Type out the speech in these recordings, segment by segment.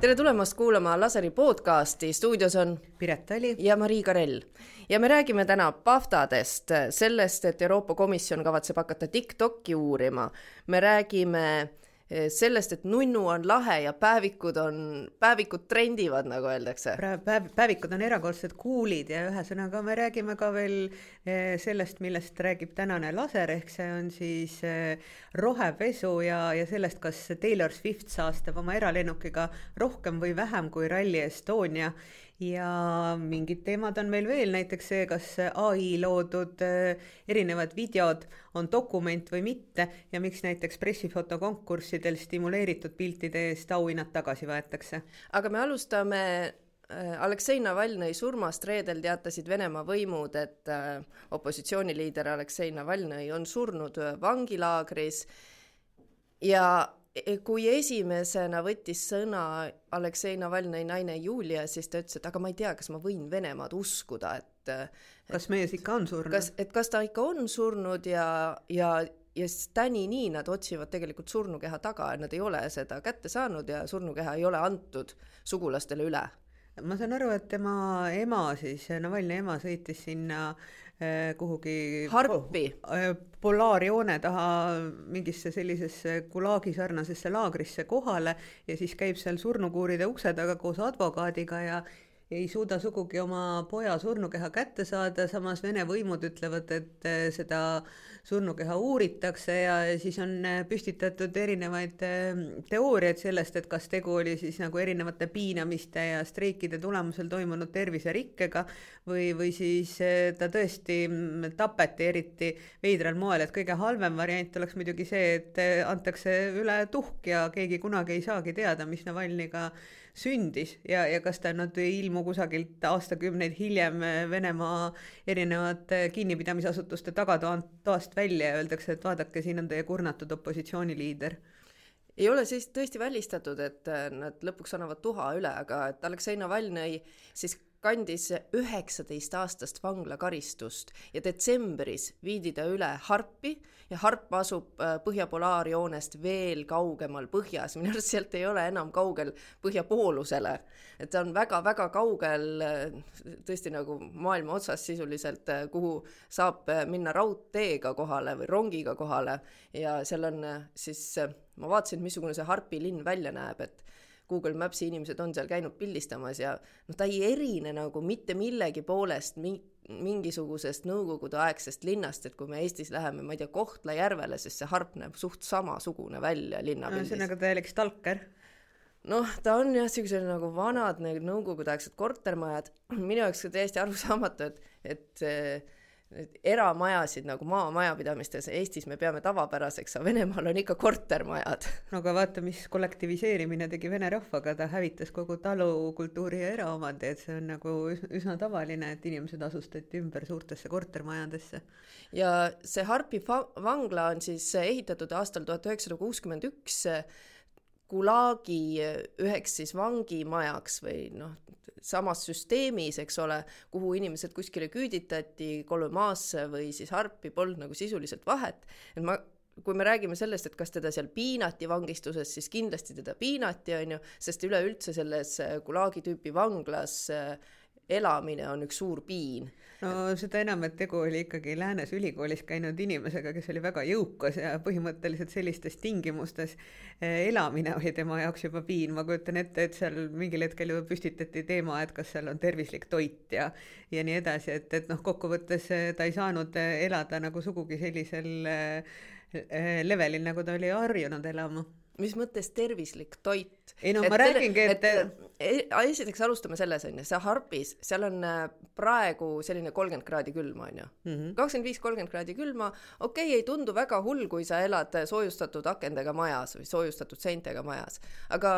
tere tulemast kuulama Laseri podcasti, stuudios on Piret Tali ja Marii Karell. ja me räägime täna Paftadest, sellest, et Euroopa Komisjon kavatseb hakata TikTok'i uurima. me räägime sellest, et nunnu on lahe ja päevikud on, päevikud trendivad, nagu öeldakse. päev, päevikud on erakordsed kuulid ja ühesõnaga me räägime ka veel eh, sellest, millest räägib tänane laser, ehk see on siis eh, rohepesu ja, ja sellest, kas Taylor Swift saastab oma eralennukiga rohkem või vähem kui Rally Estonia ja mingid teemad on meil veel, näiteks see, kas ai loodud äh, erinevad videod on dokument või mitte ja miks näiteks pressifotokonkurssidel stimuleeritud piltide eest auhinnad tagasi võetakse. aga me alustame äh, Aleksei Navalnõi surmast reedel teatasid Venemaa võimud, et äh, opositsiooniliider Aleksei Navalnõi on surnud vangilaagris ja kui esimesena võttis sõna Aleksei Navalnõi naine Julia, siis ta ütles, et aga ma ei tea, kas ma võin Venemaad uskuda, et kas mees ikka on surnud? kas, et kas ta ikka on surnud ja, ja, ja tänini nad otsivad tegelikult surnukeha taga, nad ei ole seda kätte saanud ja surnukeha ei ole antud sugulastele üle ma saan aru, et tema ema siis, Navalnõi ema sõitis sinna kuhugi Harpi. eh, polaarjoone taha mingisse sellisesse Gulagi sarnasesse laagrisse kohale ja siis käib seal surnukuuride ukse taga koos advokaadiga ja ei suuda sugugi oma poja surnukeha kätte saada, samas Vene võimud ütlevad, et eh, seda surnukeha uuritakse ja siis on eh, püstitatud erinevaid eh, teooriaid sellest, et kas tegu oli siis nagu erinevate piinamiste ja streikide tulemusel toimunud terviserikkega või, või siis ta tõesti mm, tapeti eriti veidral moel, et kõige halvem variant oleks muidugi see, et antakse üle tuhk ja keegi kunagi ei saagi teada, mis Navalnõiga sündis ja, ja kas ta nüüd ei ilmu kusagilt aastakümneid hiljem Venemaa erinevate kinnipidamisasutuste tagatoast välja ja öeldakse, et vaadake, siin on teie kurnatud opositsiooniliider. Ei ole siis tõesti välistatud, et nad lõpuks annavad tuha üle, aga et Aleksei Navalnõi siis kandis üheksateist aastast vanglakaristust ja detsembris viidi ta üle Harpi ja Harp asub äh, põhja polaarjoonest veel kaugemal põhjas, minu arust sealt ei ole enam kaugel põhjapoolusele. et ta on väga-väga kaugel, äh, tõesti nagu maailma otsas sisuliselt, äh, kuhu saab minna raudteega kohale või rongiga kohale ja seal on siis, ma vaatasin, missugune see Harpi linn välja näeb, et Google Maps'i inimesed on seal käinud pildistamas ja noh, ta ei erine nagu mitte millegi poolest mi-, mingisugusest nõukogudeaegsest linnast, et kui me Eestis läheme, ma ei tea, Kohtla-Järvele, siis see harp näeb suht samasugune välja linnapildis. ühesõnaga täielik stalker noh, ta on jah, niisugused nagu vanad need nõukogudeaegsed kortermajad, minu jaoks ka täiesti arusaamatu, et, et eramajasid nagu maamajapidamistes Eestis me peame tavapäraseks, aga Venemaal on ikka kortermajad. no aga vaata, mis kollektiviseerimine tegi vene rahvaga, ta hävitas kogu talukultuuri ja eraomandi, et see on nagu üsna tavaline, et inimesed asustati ümber suurtesse kortermajadesse. ja see Harpi vangla on siis ehitatud aastal tuhat üheksasada kuuskümmend üks Gulagi üheks siis vangimajaks või noh, samas süsteemis, eks ole, kuhu inimesed kuskile küüditati Kolomaasse või siis Harpi, polnud nagu sisuliselt vahet, et ma kui me räägime sellest, et kas teda seal piinati vangistuses, siis kindlasti teda piinati, on ju, sest üleüldse selles Gulagi tüüpi vanglas elamine on üks suur piin. no seda enam, et tegu oli ikkagi Läänes ülikoolis käinud inimesega, kes oli väga jõukas ja põhimõtteliselt sellistes tingimustes eh, elamine oli tema jaoks juba piin, ma kujutan ette, et seal mingil hetkel ju püstitati teema, et kas seal on tervislik toit ja ja nii edasi, et, et noh, kokkuvõttes eh, ta ei saanud eh, elada nagu sugugi sellisel levelil, nagu ta oli harjunud elama mis mõttes tervislik toit? ei no et ma räägingi, et, et e, esiteks alustame selles on ju, see Harpis, seal on äh, praegu selline kolmkümmend kraadi külma on ju, mhm. kakskümmend viis, kolmkümmend kraadi külma, okei okay,, ei tundu väga hull, kui sa elad soojustatud akendega majas või soojustatud seintega majas, aga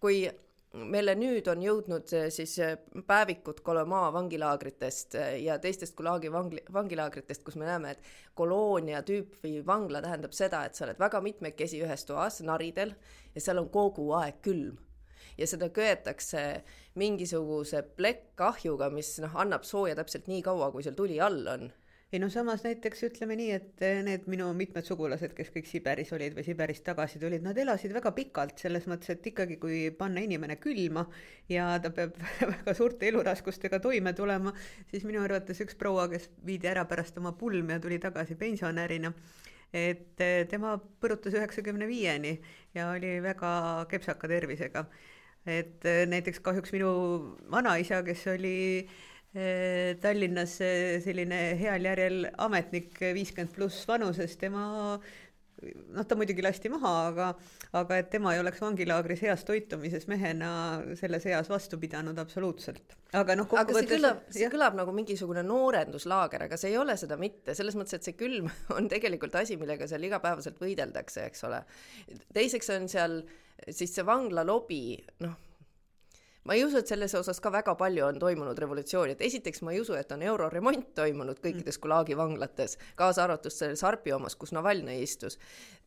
kui meile nüüd on jõudnud eh, siis eh, päevikud Kolomaa vangilaagritest eh, ja teistest Gulagi vangli, vangilaagritest, kus me näeme, et koloonia tüüpi vangla tähendab seda, et sa oled väga mitmekesi ühes toas naridel ja seal on kogu aeg külm. ja seda köetakse mingisuguse plekkahjuga, mis noh, annab sooja täpselt nii kaua, kui seal tuli all on ei no samas näiteks ütleme nii, et eh, need minu mitmed sugulased, kes kõik Siberis olid või Siberist tagasi tulid, nad elasid väga pikalt, selles mõttes, et ikkagi, kui panna inimene külma ja ta peab väga suurte eluraskustega toime tulema, siis minu arvates üks proua, kes viidi ära pärast oma pulmi ja tuli tagasi pensionärina, et eh, tema põrutas üheksakümne viieni ja oli väga kepsaka tervisega. et eh, näiteks kahjuks minu vanaisa, kes oli Tallinnas selline heal järjel ametnik, viiskümmend pluss vanuses, tema noh, ta muidugi lasti maha, aga, aga et tema ei oleks vangilaagris heas toitumises mehena selles eas vastu pidanud absoluutselt. aga noh, aga see kõlab, see kõlab nagu mingisugune noorenduslaager, aga see ei ole seda mitte, selles mõttes, et see külm on tegelikult asi, millega seal igapäevaselt võideldakse, eks ole. teiseks on seal siis see vangla lobi, noh ma ei usu, et selles osas ka väga palju on toimunud revolutsiooni, et esiteks ma ei usu, et on euroremont toimunud kõikides mm. Gulagi vanglates, kaasa arvatud selles Harpi omas, kus Navalnõi istus.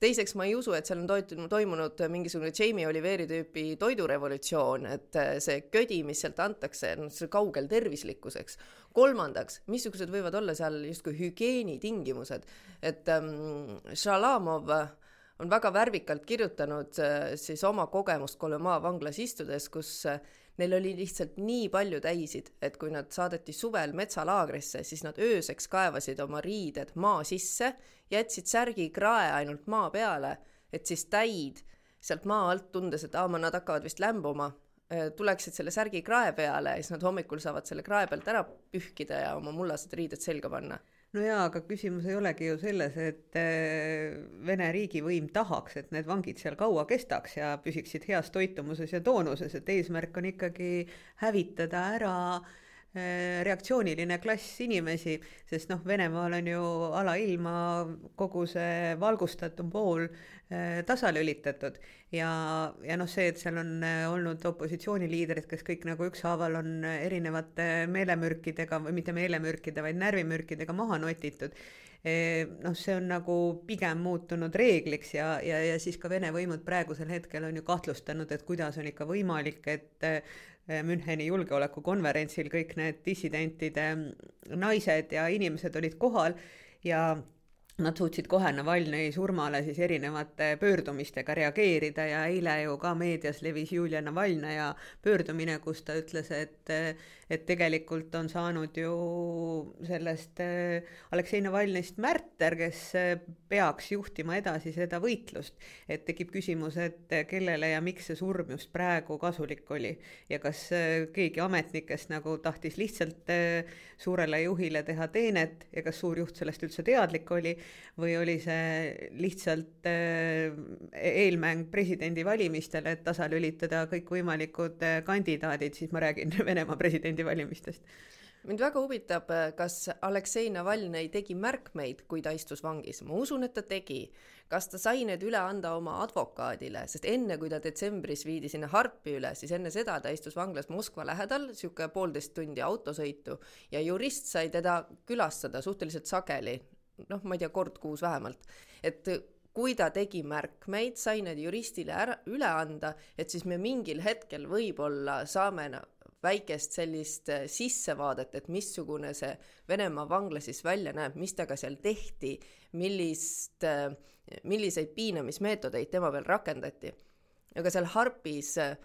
teiseks ma ei usu, et seal on toimunud, mingisugune Jamie Oliveri tüüpi toidurevolutsioon, et see ködi, mis sealt antakse, noh, see kaugel tervislikkuseks. kolmandaks, missugused võivad olla seal justkui hügieenitingimused, et ähm, Šalamov on väga värvikalt kirjutanud äh, siis oma kogemust Kolema vanglas istudes, kus äh, neil oli lihtsalt nii palju täisid, et kui nad saadeti suvel metsalaagrisse, siis nad ööseks kaevasid oma riided maa sisse, jätsid särgikrae ainult maa peale, et siis täid sealt maa alt, tundes, et aa, nad hakkavad vist lämbuma, äh, tuleksid selle särgikrae peale ja siis nad hommikul saavad selle krae pealt ära pühkida ja oma mullased riided selga panna no jaa, aga küsimus ei olegi ju selles, et äh, Vene riigivõim tahaks, et need vangid seal kaua kestaks ja püsiksid heas toitumuses ja toonuses, et eesmärk on ikkagi hävitada ära äh, reaktsiooniline klass inimesi, sest noh, Venemaal on ju alailma kogu see valgustatum pool Äh, tasalülitatud. Ja, ja noh, see, et seal on äh, olnud opositsiooniliidrid, kes kõik nagu ükshaaval on erinevate meelemürkidega või mitte meelemürkide, vaid närvimürkidega maha notitud, äh, noh, see on nagu pigem muutunud reegliks ja, ja, ja siis ka Vene võimud praegusel hetkel on ju kahtlustanud, et kuidas on ikka võimalik, et Müncheni julgeolekukonverentsil kõik need dissidentide naised ja inimesed olid kohal ja Nad suutsid kohe Navalnõi surmale siis erinevate pöördumistega reageerida ja eile ju ka meedias levis Julia Navalnõja pöördumine, kus ta ütles, et et tegelikult on saanud ju sellest äh, Aleksei Navalnõist märter, kes äh, peaks juhtima edasi seda võitlust. et tekib küsimus, et kellele ja miks see surm just praegu kasulik oli ja kas äh, keegi ametnikest nagu tahtis lihtsalt suurele juhile teha teenet ja kas suur juht sellest üldse teadlik oli või oli see lihtsalt eelmäng presidendivalimistele, et tasalülitada kõikvõimalikud kandidaadid, siis ma räägin Venemaa presidendi presidendivalimistest. mind väga huvitab, kas Aleksei Navalnõi tegi märkmeid, kui ta istus vangis, ma usun, et ta tegi. kas ta sai need üle anda oma advokaadile, sest enne, kui ta detsembris viidi sinna Harpi üle, siis enne seda ta istus vanglas Moskva lähedal, niisugune poolteist tundi autosõitu ja jurist sai teda külastada suhteliselt sageli, noh, ma ei tea, kord kuus vähemalt, et kui ta tegi märkmeid, sai need juristile ära, üle anda, et siis me mingil hetkel võib-olla saame väikest sellist äh, sissevaadet, et missugune see Venemaa vangla siis välja näeb, mis temaga seal tehti, millist, äh, milliseid piinamismeetodeid tema peal rakendati. aga seal Harpis äh,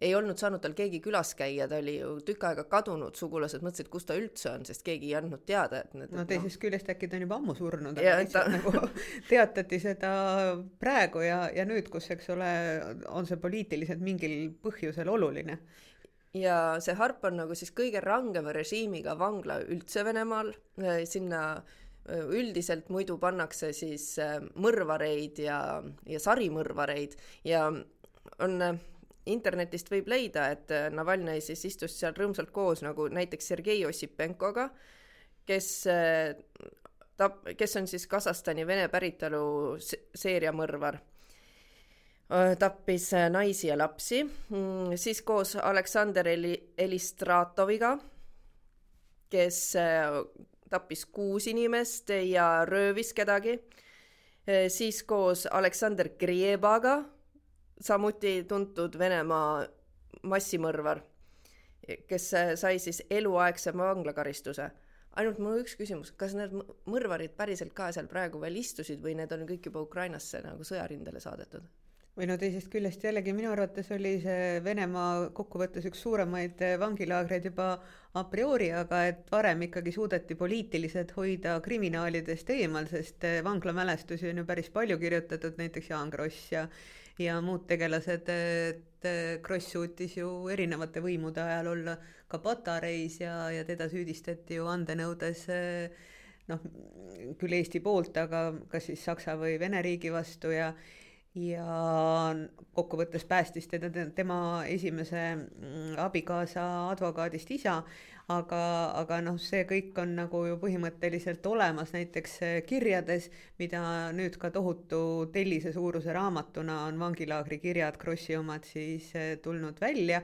ei olnud saanud tal keegi külas käia, ta oli ju tükk aega kadunud, sugulased mõtlesid, kus ta üldse on, sest keegi ei andnud teada, et need no teisest no. küljest äkki ta on juba ammu surnud, aga lihtsalt ta... nagu teatati seda praegu ja, ja nüüd, kus, eks ole, on see poliitiliselt mingil põhjusel oluline ja see Harp on nagu siis kõige rangema režiimiga vangla üldse Venemaal, äh, sinna äh, üldiselt muidu pannakse siis äh, mõrvareid ja, ja sarimõrvareid ja on internetist võib leida, et Navalnõi siis istus seal rõõmsalt koos nagu näiteks Sergei Ossipenkoga, kes ta, kes on siis Kasahstani vene päritolu seeriamõrvar Äh, tappis äh, naisi ja lapsi, mm, siis koos Aleksander Eli-, Elistratoviga, kes äh, tappis kuus inimest ja röövis kedagi, siis koos Aleksander Griebaga, samuti tuntud Venemaa massimõrvar, kes sai siis eluaegse vanglakaristuse. ainult mul üks küsimus, kas need mõrvarid päriselt ka seal praegu veel istusid või need on kõik juba Ukrainasse nagu sõjarindele saadetud? või no teisest küljest jällegi minu arvates oli see Venemaa kokkuvõttes üks suuremaid vangilaagreid juba a priori, aga et varem ikkagi suudeti poliitiliselt hoida kriminaalidest eemal, sest vanglamälestusi on ju päris palju kirjutatud, näiteks Jaan Kross ja ja muud tegelased, et Kross suutis ju erinevate võimude ajal olla ka patareis ja, ja teda süüdistati ju andenõudes noh, küll Eesti poolt, aga kas siis Saksa või Vene riigi vastu ja ja kokkuvõttes päästis teda tema esimese mm, abikaasa advokaadist isa, aga, aga noh, see kõik on nagu ju põhimõtteliselt olemas näiteks eh, kirjades, mida nüüd ka tohutu tellise suuruse raamatuna on vangilaagri kirjad, Krossi omad siis eh, tulnud välja.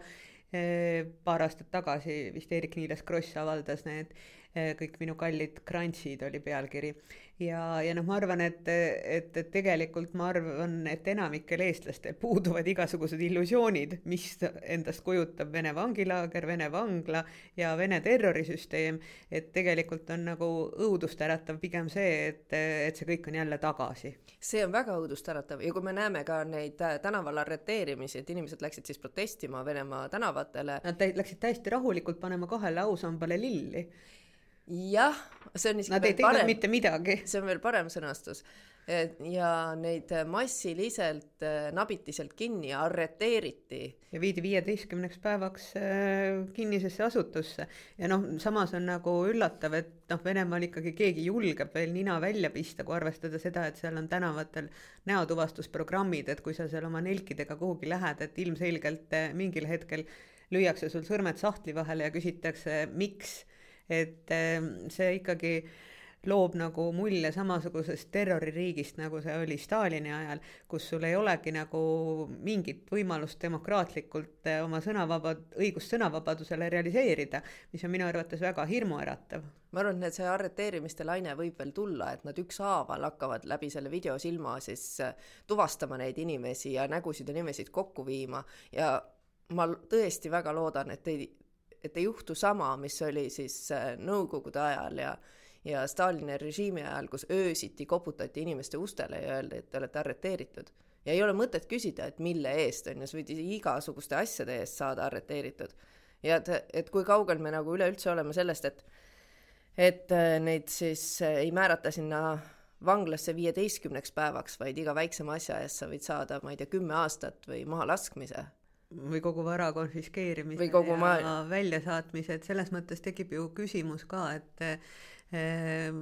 Eh, paar aastat tagasi vist Eerik-Niiles Kross avaldas need kõik minu kallid krantsid oli pealkiri ja, ja noh, ma arvan, et, et, et tegelikult ma arvan, et enamikel eestlastel puuduvad igasugused illusioonid, mis endast kujutab Vene vangilaager, Vene vangla ja Vene terrorisüsteem. et tegelikult on nagu õudustäratav pigem see, et, et see kõik on jälle tagasi. see on väga õudustäratav ja kui me näeme ka neid äh, tänaval arreteerimisi, et inimesed läksid siis protestima Venemaa tänavatele. Nad läksid täiesti rahulikult panema kahele ausambale lilli jah, see on isegi Nad ei teinud mitte midagi. see on veel parem sõnastus. ja neid massiliselt äh, nabiti sealt kinni ja arreteeriti. ja viidi viieteistkümneks päevaks äh, kinnisesse asutusse. ja noh, samas on nagu üllatav, et noh, Venemaal ikkagi keegi julgeb veel nina välja pista, kui arvestada seda, et seal on tänavatel näotuvastusprogrammid, et kui sa seal oma nelkidega kuhugi lähed, et ilmselgelt äh, mingil hetkel lüüakse sul sõrmed sahtli vahele ja küsitakse, miks et ehm, see ikkagi loob nagu mulje samasugusest terroririigist, nagu see oli Stalini ajal, kus sul ei olegi nagu mingit võimalust demokraatlikult eh, oma sõnavaba, õigust sõnavabadusele realiseerida, mis on minu arvates väga hirmuäratav. ma arvan, et see arreteerimiste laine võib veel tulla, et nad ükshaaval hakkavad läbi selle videosilma siis eh, tuvastama neid inimesi ja nägusid ja nimesid kokku viima ja ma tõesti väga loodan, et ei et ei juhtu sama, mis oli siis äh, Nõukogude ajal ja ja Stalini režiimi ajal, kus öösiti koputati inimeste ustele ja öeldi, et te olete arreteeritud. ja ei ole mõtet küsida, et mille eest, on ju, sa võid igasuguste asjade eest saada arreteeritud. ja et, et kui kaugel me nagu üleüldse oleme sellest, et et äh, neid siis äh, ei määrata sinna vanglasse viieteistkümneks päevaks, vaid iga väiksema asja eest sa võid saada, ma ei tea, kümme aastat või mahalaskmise või kogu vara konfiskeerimise või kogu ja väljasaatmise, et selles mõttes tekib ju küsimus ka, et eh,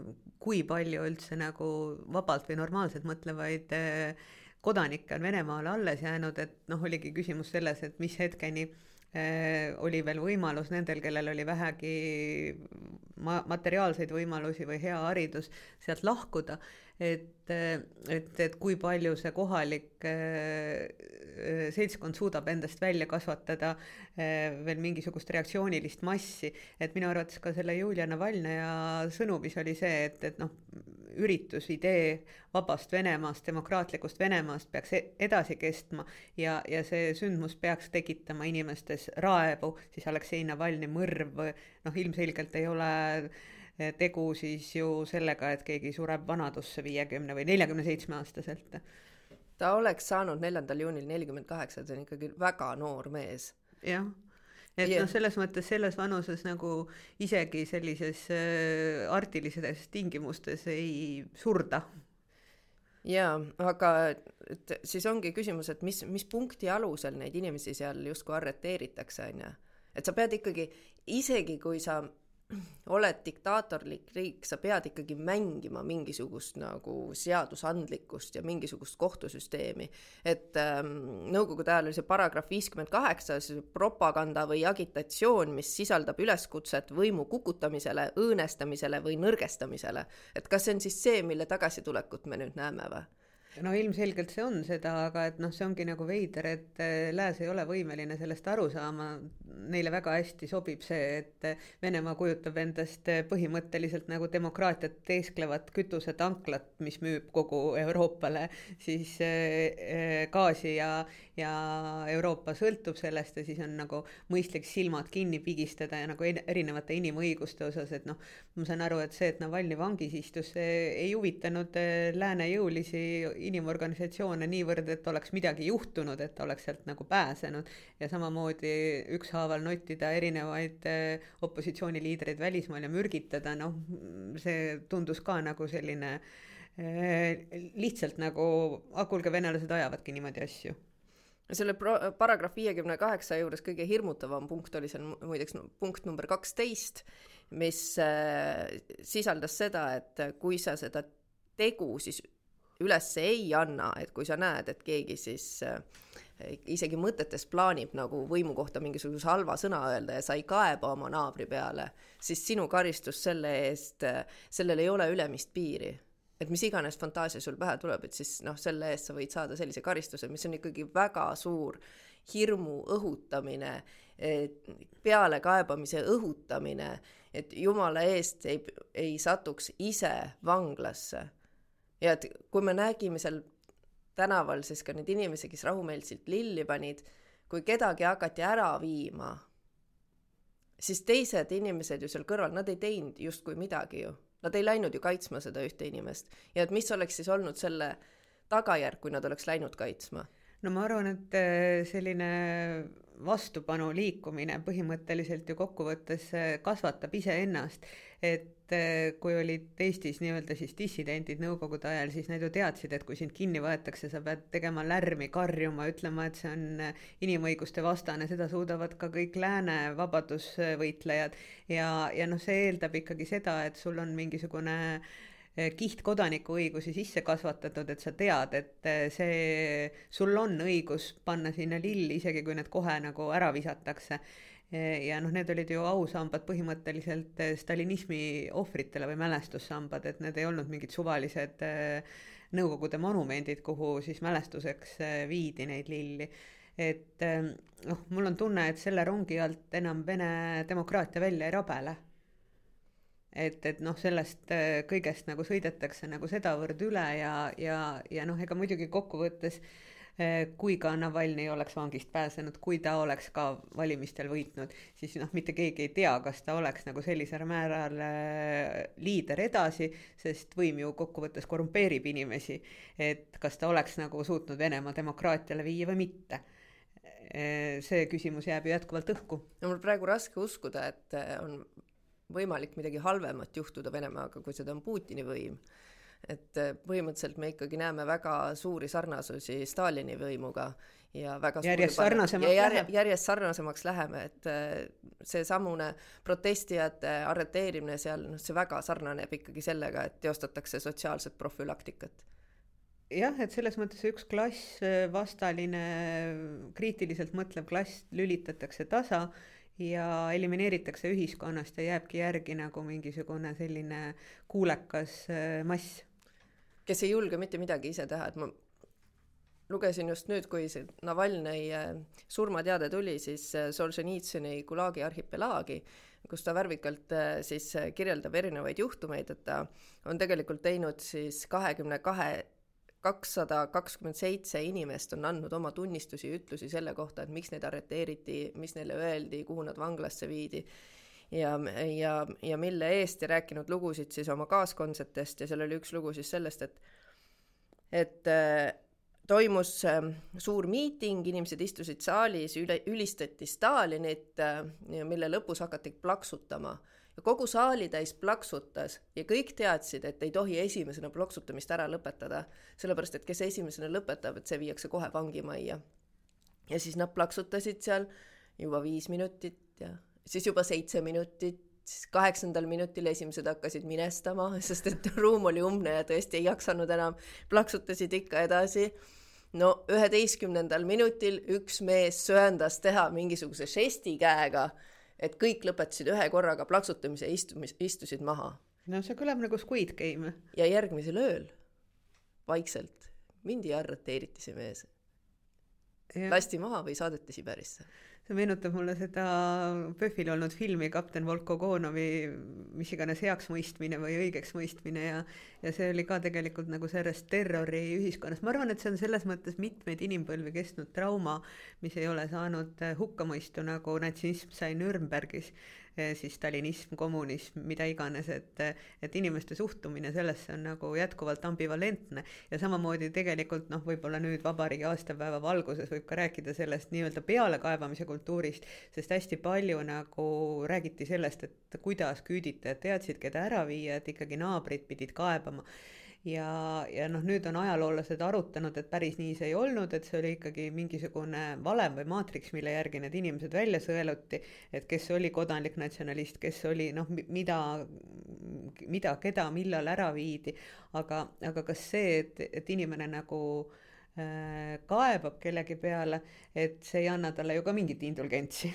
kui palju üldse nagu vabalt või normaalselt mõtlevaid eh, kodanikke on Venemaale alles jäänud, et noh, oligi küsimus selles, et mis hetkeni eh, oli veel võimalus nendel, kellel oli vähegi ma-, materiaalseid võimalusi või hea haridus, sealt lahkuda et, et, et kui palju see kohalik äh, seltskond suudab endast välja kasvatada äh, veel mingisugust reaktsioonilist massi, et minu arvates ka selle Julia Navalnõja sõnumis oli see, et, et noh, üritus, idee vabast Venemaast, demokraatlikust Venemaast peaks e-, edasi kestma ja, ja see sündmus peaks tekitama inimestes raevu, siis Aleksei Navalnõi mõrv, noh, ilmselgelt ei ole tegu siis ju sellega, et keegi sureb vanadusse viiekümne või neljakümne seitsme aastaselt. ta oleks saanud neljandal juunil nelikümmend kaheksa, see on ikkagi väga noor mees. jah et yeah. noh, selles mõttes selles vanuses nagu isegi sellises äh, artilises tingimustes ei surda. jaa, aga et siis ongi küsimus, et mis, mis punkti alusel neid inimesi seal justkui arreteeritakse, on ju. et sa pead ikkagi, isegi kui sa oled diktaatorlik riik, sa pead ikkagi mängima mingisugust nagu seadusandlikkust ja mingisugust kohtusüsteemi. et ähm, nõukogude ajal oli see paragrahv viiskümmend kaheksa, see propaganda või agitatsioon, mis sisaldab üleskutset võimu kukutamisele, õõnestamisele või nõrgestamisele. et kas see on siis see, mille tagasitulekut me nüüd näeme või? No ilmselgelt see on seda, aga et noh, see ongi nagu veider, et äh, lääs ei ole võimeline sellest aru saama. Neile väga hästi sobib see, et äh, Venemaa kujutab endast äh, põhimõtteliselt nagu demokraatiat teesklevat kütusetanklat, mis müüb kogu Euroopale siis gaasi ja, ja Euroopa sõltub sellest ja siis on nagu mõistlik silmad kinni pigistada ja nagu erinevate inimõiguste osas, et noh, ma saan aru, et see, et Navalnõi vangis istus, see ei huvitanud eh, lääne jõulisi inimorganisatsioone niivõrd, et oleks midagi juhtunud, et oleks sealt nagu pääsenud. Ja samamoodi ükshaaval nottida erinevaid eh, opositsiooniliidreid välismaal ja mürgitada, noh, see tundus ka nagu selline eh, lihtsalt nagu, ah kuulge, venelased ajavadki niimoodi asju selle pro-, paragrahv viiekümne kaheksa juures kõige hirmutavam punkt oli seal muideks punkt number kaksteist, mis äh, sisaldas seda, et kui sa seda tegu siis üles ei anna, et kui sa näed, et keegi siis äh, isegi mõtetes plaanib nagu võimu kohta mingisuguse halva sõna öelda ja sa ei kaeba oma naabri peale, siis sinu karistus selle eest, sellel ei ole ülemist piiri. Et mis iganes fantaasia sul pähe tuleb, et siis noh, selle eest sa võid saada sellise karistuse, mis on ikkagi väga suur hirmu õhutamine, pealekaebamise õhutamine, et jumala eest ei, ei satuks ise vanglasse. ja et kui me nägime seal tänaval siis ka neid inimesi, kes rahumeelselt lilli panid, kui kedagi hakati ära viima, siis teised inimesed ju seal kõrval, nad ei teinud justkui midagi ju. Nad ei läinud ju kaitsma seda ühte inimest ja et mis oleks siis olnud selle tagajärg, kui nad oleks läinud kaitsma? no ma arvan, et äh, selline vastupanu liikumine põhimõtteliselt ju kokkuvõttes äh, kasvatab iseennast, et äh, kui olid Eestis nii-öelda siis dissidendid nõukogude ajal, siis nad ju teadsid, et kui sind kinni võetakse, sa pead tegema lärmi, karjuma, ütlema, et see on inimõiguste vastane, seda suudavad ka kõik lääne vabadusvõitlejad ja, ja noh, see eeldab ikkagi seda, et sul on mingisugune äh, kiht kodanikuõigusi sisse kasvatatud, et sa tead, et see, sul on õigus panna sinna lilli, isegi kui need kohe nagu ära visatakse. Eh, ja noh, need olid ju ausambad põhimõtteliselt stalinismi ohvritele või mälestussambad, et need ei olnud mingid suvalised Nõukogude monumendid, kuhu siis mälestuseks viidi neid lilli. Et noh, mul on tunne, et selle rongi alt enam Vene demokraatia välja ei rabele. Et, et noh, sellest kõigest nagu sõidetakse nagu sedavõrd üle ja, ja, ja noh, ega muidugi kokkuvõttes äh, kui ka Navalnõi oleks vangist pääsenud, kui ta oleks ka valimistel võitnud, siis noh, mitte keegi ei tea, kas ta oleks nagu sellisel määral äh, liider edasi, sest võim ju kokkuvõttes korrumpeerib inimesi. et kas ta oleks nagu suutnud Venemaa demokraatiale viia või mitte see küsimus jääb ju jätkuvalt õhku. no mul praegu raske uskuda, et on võimalik midagi halvemat juhtuda Venemaaga, kui seda on Putini võim. Et äh, põhimõtteliselt me ikkagi näeme väga suuri sarnasusi Stalini võimuga ja väga järjest sarnasemaks ja järje, järjest sarnasemaks läheme, et äh, seesamune protestijate arreteerimine seal, noh, see väga sarnaneb ikkagi sellega, et teostatakse sotsiaalset profülaktikat jah, et selles mõttes üks klass, äh, vastaline, kriitiliselt mõtlev klass lülitatakse tasa ja elimineeritakse ühiskonnast ja jääbki järgi nagu mingisugune selline kuulekas mass. Kes ei julge mitte midagi ise teha, et ma lugesin just nüüd, kui see Navalnõi äh, surmateade tuli, siis äh, Solženitsõni Gulagi arhipelaagi, kus ta värvikalt siis kirjeldab erinevaid juhtumeid, et ta on tegelikult teinud siis kahekümne kahe kakssada kakskümmend seitse inimest on andnud oma tunnistusi ja ütlusi selle kohta, et miks neid arreteeriti, mis neile öeldi, kuhu nad vanglasse viidi ja, ja, ja mille eest ja rääkinud lugusid siis oma kaaskondsetest ja seal oli üks lugu siis sellest, et et äh, toimus äh, suur miiting, inimesed istusid saalis, üle, ülistati Stalinit äh,, mille lõpus hakati plaksutama ja kogu saalitäis plaksutas ja kõik teadsid, et ei tohi esimesena plaksutamist ära lõpetada, sellepärast et kes esimesena lõpetab, et see viiakse kohe vangimajja. ja siis nad plaksutasid seal juba viis minutit ja siis juba seitse minutit, siis kaheksandal minutil esimesed hakkasid minestama, sest et ruum oli umbne ja tõesti ei jaksanud enam, plaksutasid ikka edasi no üheteistkümnendal minutil üks mees söandas teha mingisuguse žesti käega et kõik lõpetasid ühe korraga plaksutamise ja istumis, istusid maha. no see kõlab nagu Squid Game. ja järgmisel ööl vaikselt mindi ja arreteeriti see mees. lasti maha või saadeti Siberisse see meenutab mulle seda PÖFFil olnud filmi Kapten Volkogonovi mis iganes heaksmõistmine või õigeksmõistmine ja ja see oli ka tegelikult nagu sellest terroriühiskonnast, ma arvan, et see on selles mõttes mitmeid inimpõlvi kestnud trauma, mis ei ole saanud hukkamõistu, nagu natsism sai Nürnbergis siis stalinism, kommunism, mida iganes, et, et inimeste suhtumine sellesse on nagu jätkuvalt ambivalentne. Ja samamoodi tegelikult noh, võib-olla nüüd vabariigi aastapäeva valguses võib ka rääkida sellest nii-öelda pealekaebamise kultuurist, sest hästi palju nagu räägiti sellest, et kuidas küüditajad teadsid, keda ära viia, et ikkagi naabrid pidid kaebama ja, ja noh, nüüd on ajaloolased arutanud, et päris nii see ei olnud, et see oli ikkagi mingisugune valem või maatriks, mille järgi need inimesed välja sõeluti, et kes oli kodanlik natsionalist, kes oli noh, mida, mida, keda, millal ära viidi, aga, aga kas see, et, et inimene nagu äh, kaebab kellegi peale, et see ei anna talle ju ka mingit indulgentsi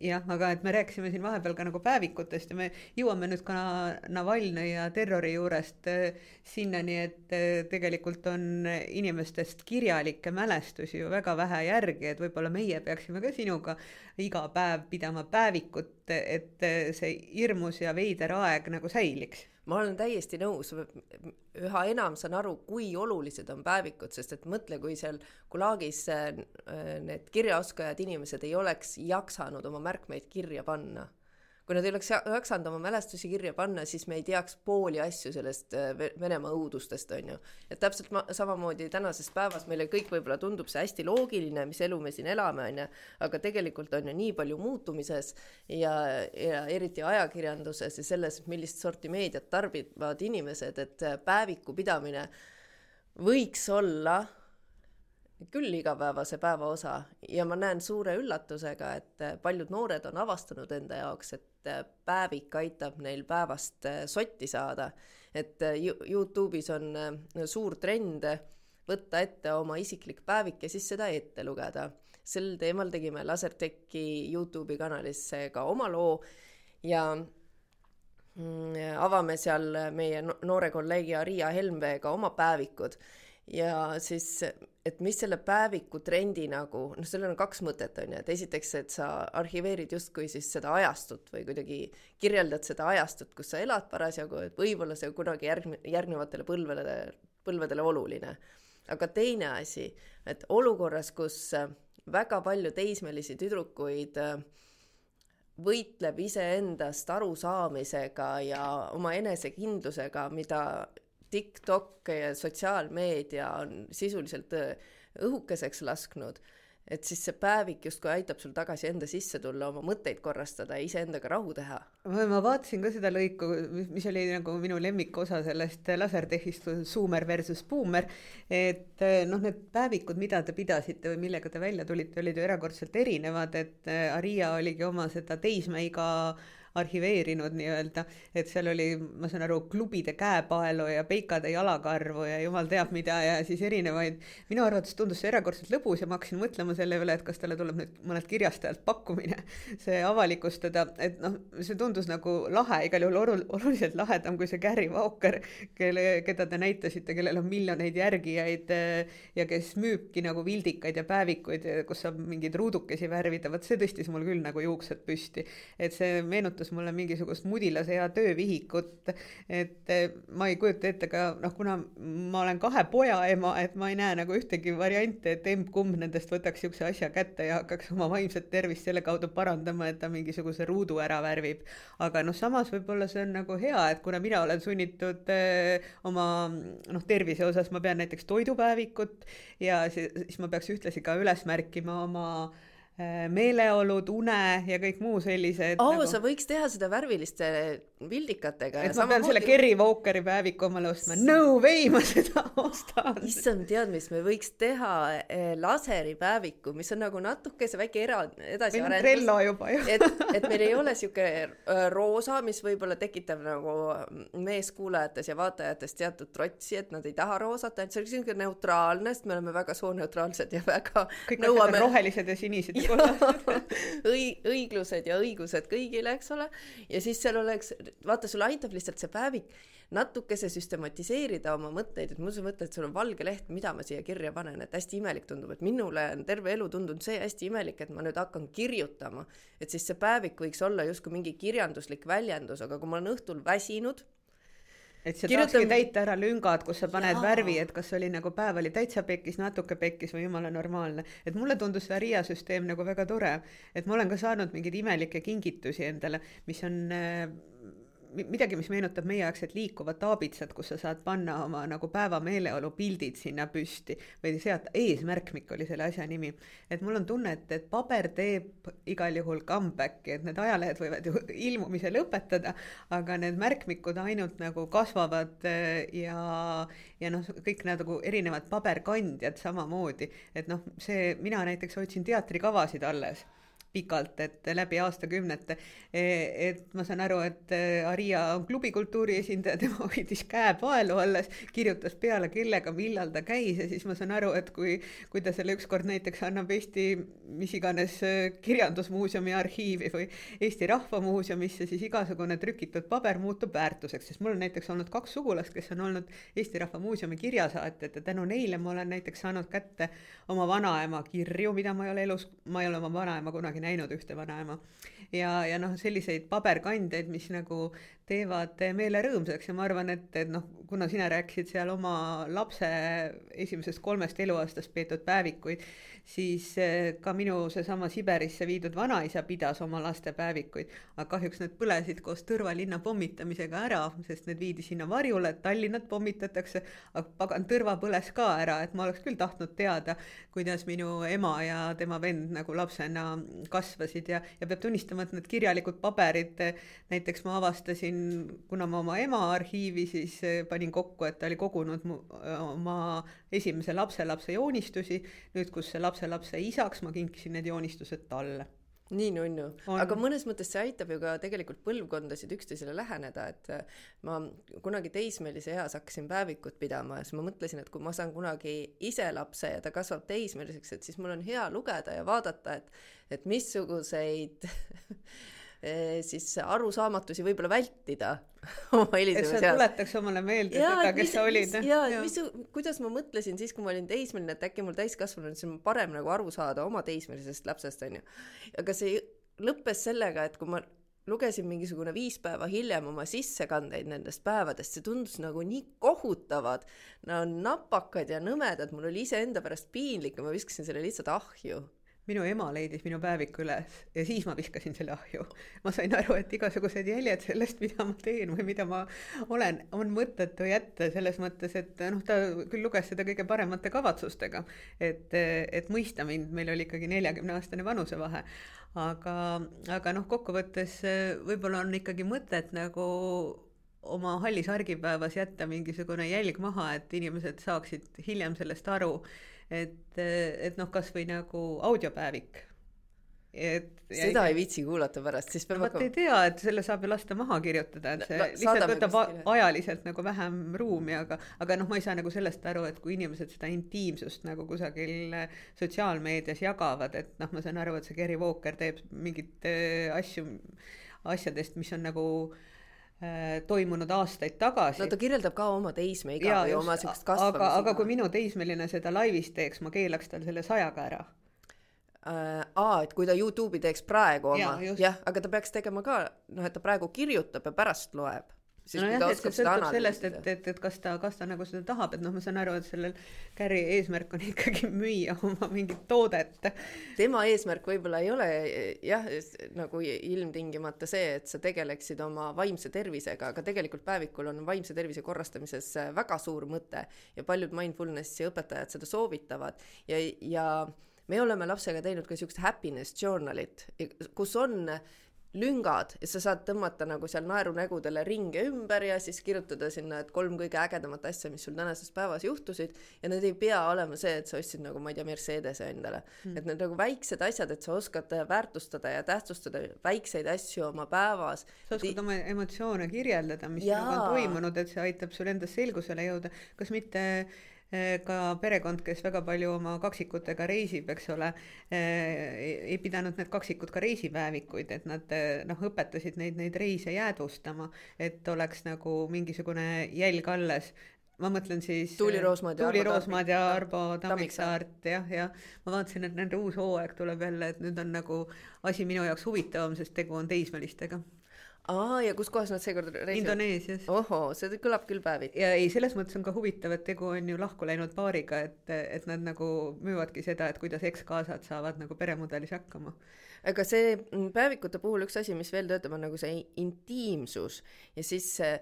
jah, aga et me rääkisime siin vahepeal ka nagu päevikutest ja me jõuame nüüd ka Navalnõi ja terrori juurest äh, sinnani, et äh, tegelikult on inimestest kirjalikke mälestusi ju väga vähe järgi, et võib-olla meie peaksime ka sinuga iga päev pidama päevikut, et äh, see hirmus ja veider aeg nagu säiliks ma olen täiesti nõus, üha enam saan aru, kui olulised on päevikud, sest et mõtle, kui seal Gulagis äh, need kirjaoskajad inimesed ei oleks jaksanud oma märkmeid kirja panna kui nad ei oleks jaksanud oma mälestusi kirja panna, siis me ei teaks pooli asju sellest äh, Venemaa õudustest, on ju. et täpselt ma, samamoodi tänases päevas meile kõik võib-olla tundub see hästi loogiline, mis elu me siin elame, on ju, aga tegelikult on ju nii palju muutumises ja, ja eriti ajakirjanduses ja selles, millist sorti meediat tarbivad inimesed, et päeviku pidamine võiks olla küll igapäevase päeva osa ja ma näen suure üllatusega, et paljud noored on avastanud enda jaoks, et päevik aitab neil päevast sotti saada. et Youtube'is on suur trend võtta ette oma isiklik päevik ja siis seda ette lugeda. sel teemal tegime Lasertechi Youtube'i kanalis ka oma loo ja mm, avame seal meie noore kolleegi Aria Helmveega oma päevikud ja siis, et mis selle päeviku trendi nagu, noh, sellel on kaks mõtet, on ju, et esiteks, et sa arhiveerid justkui siis seda ajastut või kuidagi kirjeldad seda ajastut, kus sa elad parasjagu, et võib-olla see kunagi järg-, järgnevatele põlvedele, põlvedele oluline. aga teine asi, et olukorras, kus väga palju teismelisi tüdrukuid võitleb iseendast arusaamisega ja oma enesekindlusega, mida TikTok ja sotsiaalmeedia on sisuliselt äh, õhukeseks lasknud, et siis see päevik justkui aitab sul tagasi enda sisse tulla, oma mõtteid korrastada ja iseendaga rahu teha. ma vaatasin ka seda lõiku, mis oli nagu minu lemmikosa sellest lasertehist, Zoomer versus Boomer, et äh, noh, need päevikud, mida te pidasite või millega te välja tulite, olid ju erakordselt erinevad, et äh, Aria oligi oma seda teismeiga arhiveerinud nii-öelda, et seal oli, ma saan aru, klubide käepaelu ja peikade jalakarvu ja jumal teab mida ja siis erinevaid, minu arvates tundus see erakordselt lõbus ja ma hakkasin mõtlema selle üle, et kas talle tuleb nüüd mõnelt kirjastajalt pakkumine see avalikustada, et noh, see tundus nagu lahe, igal juhul olu-, oluliselt lahedam kui see Gary Walker, kelle, keda te näitasite, kellel on miljoneid järgijaid eh, ja kes müübki nagu vildikaid ja päevikuid, kus saab mingeid ruudukesi värvida, vot see tõstis mul küll nagu juuksed püsti. et see meenutas meenutas mulle mingisugust mudilase hea töövihikut, et eh, ma ei kujuta ette ka noh, kuna ma olen kahe poja ema, et ma ei näe nagu ühtegi varianti, et emb-kumb nendest võtaks niisuguse asja kätte ja hakkaks oma vaimset tervist selle kaudu parandama, et ta mingisuguse ruudu ära värvib. aga noh, samas võib-olla see on nagu hea, et kuna mina olen sunnitud äh, oma noh, tervise osas ma pean näiteks toidupäevikut ja siis, siis ma peaks ühtlasi ka üles märkima oma Äh, meeleolud, une ja kõik muu sellised. oo nagu..., sa võiks teha seda värviliste vildikatega. et ma pean moodi... selle Kerry Walkeri päeviku omale ostma, no way ma seda ostan. issand, tead, mis me võiks teha eh, laseripäeviku, mis on nagu natuke see väike era-, edasiarendus. on Trello juba ju et, et meil ei ole sihuke äh, roosa, mis võib-olla tekitab nagu meeskuulajates ja vaatajates teatud trotsi, et nad ei taha roosat, ainult see on sihuke neutraalne, sest me oleme väga sooneutraalsed ja väga kõik nõuame... asjad on rohelised ja sinised õi-, õiglused ja õigused kõigile, eks ole, ja siis seal oleks vaata, sulle aitab lihtsalt see päevik natukese süstematiseerida oma mõtteid, et mul sa mõtled, sul on valge leht, mida ma siia kirja panen, et hästi imelik tundub, et minule on terve elu tundunud see hästi imelik, et ma nüüd hakkan kirjutama. et siis see päevik võiks olla justkui mingi kirjanduslik väljendus, aga kui ma olen õhtul väsinud et sa Kirjutam... tahakski täita ära lüngad, kus sa paned Jaa. värvi, et kas oli nagu päev oli täitsa pekkis, natuke pekkis või jumala normaalne. et mulle tundus see Riia süsteem nagu väga tore, et ma olen ka saanud mingeid imelikke kingitusi endale, mis on äh, midagi, mis meenutab meieaegset liikuvat aabitsat, kus sa saad panna oma nagu päeva meeleolu pildid sinna püsti või sealt eesmärkmik oli selle asja nimi. et mul on tunne, et, et paber teeb igal juhul comeback'i, et need ajalehed võivad ju ilmumise lõpetada, aga need märkmikud ainult nagu kasvavad äh, ja, ja noh, kõik nagu erinevad paberkandjad samamoodi, et noh, see, mina näiteks hoidsin teatrikavasid alles pikalt, et läbi aastakümnete. E, et ma saan aru, et e, Aria on klubikultuuri esindaja, tema hoidis käe paelu alles, kirjutas peale, kellega, millal ta käis ja siis ma saan aru, et kui, kui ta selle ükskord näiteks annab Eesti mis iganes e, Kirjandusmuuseumi arhiivi või Eesti Rahva Muuseumisse, siis igasugune trükitud paber muutub väärtuseks, sest mul on näiteks olnud kaks sugulast, kes on olnud Eesti Rahva Muuseumi kirjasaatjad ja tänu neile ma olen näiteks saanud kätte oma vanaema kirju, mida ma ei ole elus, ma ei ole oma vanaema kunagi kunagi näinud ühte vanaema. ja, ja noh, selliseid paberkandjaid, mis nagu teevad meele rõõmsaks ja ma arvan, et, et noh, kuna sina rääkisid seal oma lapse esimesest kolmest eluaastast peetud päevikuid, siis eh, ka minu seesama Siberisse viidud vanaisa pidas oma laste päevikuid, aga kahjuks need põlesid koos Tõrva linna pommitamisega ära, sest need viidi sinna varjule, Tallinnat pommitatakse, aga pagan, Tõrva põles ka ära, et ma oleks küll tahtnud teada, kuidas minu ema ja tema vend nagu lapsena kasvasid ja, ja peab tunnistama, et need kirjalikud paberid, näiteks ma avastasin, kuna ma oma ema arhiivi siis eh, panin kokku, et ta oli kogunud mu, oma esimese lapselapse joonistusi, nüüd kus see lapselapse isaks, ma kinkisin need joonistused talle. Nii nunnu, aga mõnes mõttes see aitab ju ka tegelikult põlvkondasid üksteisele läheneda, et äh, ma kunagi teismelise eas hakkasin päevikut pidama ja siis ma mõtlesin, et kui ma saan kunagi ise lapse ja ta kasvab teismeliseks, et siis mul on hea lugeda ja vaadata, et, et missuguseid siis arusaamatusi võib-olla vältida oma helisemise seas. tuletaks omale meelde ja, seda, kes mis, sa olid. ja, ja mis, kuidas ma mõtlesin siis, kui ma olin teismeline, et äkki mul täiskasvanuna siis on parem nagu aru saada oma teismelisest lapsest, onju. aga see lõppes sellega, et kui ma lugesin mingisugune viis päeva hiljem oma sissekandeid nendest päevadest, see tundus nagu nii kohutavad, no napakad ja nõmedad, mul oli iseenda pärast piinlik ja ma viskasin selle lihtsalt ahju minu ema leidis minu päeviku üles ja siis ma viskasin selle ahju. ma sain aru, et igasugused jäljed sellest, mida ma teen või mida ma olen, on mõttetu jätta selles mõttes, et noh, ta küll luges seda kõige paremate kavatsustega, et, et mõista mind, meil oli ikkagi neljakümne aastane vanusevahe. aga, aga noh, kokkuvõttes võib-olla on ikkagi mõtet nagu oma hallis argipäevas jätta mingisugune jälg maha, et inimesed saaksid hiljem sellest aru et, et noh, kasvõi nagu audiopäevik et seda ei viitsi kuulata pärast, siis peab no, hakkama. ei tea, et selle saab ju lasta maha kirjutada, et see La, lihtsalt võtab ajaliselt nagu vähem ruumi, aga, aga noh, ma ei saa nagu sellest aru, et kui inimesed seda intiimsust nagu kusagil sotsiaalmeedias jagavad, et noh, ma saan aru, et see Gary Walker teeb mingeid äh, asju, asjadest, mis on nagu äh, Äh, toimunud aastaid tagasi. no ta kirjeldab ka oma teismeiga või oma siukest kasvamist. aga, aga kui minu teismeline seda laivis teeks, ma keelaks tal selle sajaga ära äh,. aa, et kui ta Youtube'i teeks praegu oma, jah, aga ta peaks tegema ka, noh, et ta praegu kirjutab ja pärast loeb nojah, et see sõltub sellest, et, et, et kas ta, kas ta nagu seda tahab, et noh, ma saan aru, et sellel Carri eesmärk on ikkagi müüa oma mingit toodet. tema eesmärk võib-olla ei ole jah, nagu ilmtingimata see, et sa tegeleksid oma vaimse tervisega, aga tegelikult päevikul on vaimse tervise korrastamises väga suur mõte ja paljud mindfulnessi õpetajad seda soovitavad ja, ja me oleme lapsega teinud ka siukest happiness journal'it, kus on lüngad ja sa saad tõmmata nagu seal naerunägudele ringe ümber ja siis kirjutada sinna, et kolm kõige ägedamat asja, mis sul tänases päevas juhtusid. Ja need ei pea olema see, et sa ostsid nagu ma ei tea, Mercedese endale. Mm.. et need nagu väiksed asjad, et sa oskad väärtustada ja tähtsustada väikseid asju oma päevas. sa oskad et... oma emotsioone kirjeldada, mis nagu on toimunud, et see aitab sul endas selgusele jõuda, kas mitte ka perekond, kes väga palju oma kaksikutega reisib, eks ole, ei pidanud need kaksikud ka reisipäevikuid, et nad noh, õpetasid neid, neid reise jäädvustama, et oleks nagu mingisugune jälg alles. Ma mõtlen siis Tuuli Roosmaad ja Tuuli Roosmaad ja Arvo Tammiksaart jah, jah. ma vaatasin, et nende uus hooaeg tuleb jälle, et nüüd on nagu asi minu jaoks huvitavam, sest tegu on teismelistega aa, ja kus kohas nad seekord reisivad? Indoneesias. ohoo, see kõlab küll päeviti. ja ei, selles mõttes on ka huvitav, et tegu on ju lahku läinud paariga, et, et nad nagu müüvadki seda, et kuidas ekskaasad saavad nagu peremudelis hakkama. aga see päevikute puhul üks asi, mis veel töötab, on nagu see intiimsus ja siis see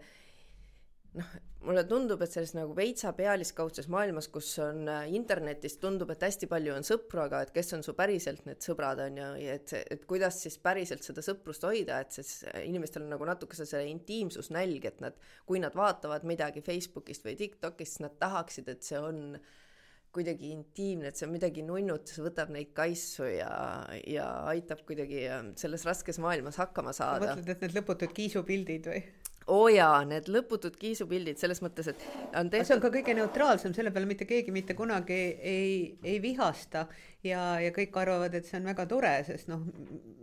noh, mulle tundub, et selles nagu veitsa pealiskaudses maailmas, kus on äh, internetis tundub, et hästi palju on sõpru, aga et kes on su päriselt need sõbrad on ju, et et kuidas siis päriselt seda sõprust hoida, et siis äh, inimestel on nagu natukese see intiimsusnälg, et nad, kui nad vaatavad midagi Facebookist või Tiktokist, siis nad tahaksid, et see on kuidagi intiimne, et see on midagi nunnut, see võtab neid kaisu ja, ja aitab kuidagi äh, selles raskes maailmas hakkama saada. mõtled, et need lõputud kiisupildid või? Oo oh jaa, need lõputud kiisupildid selles mõttes, et on tehtud. see on ka kõige neutraalsem, selle peale mitte keegi mitte kunagi ei, ei vihasta ja, ja kõik arvavad, et see on väga tore, sest noh,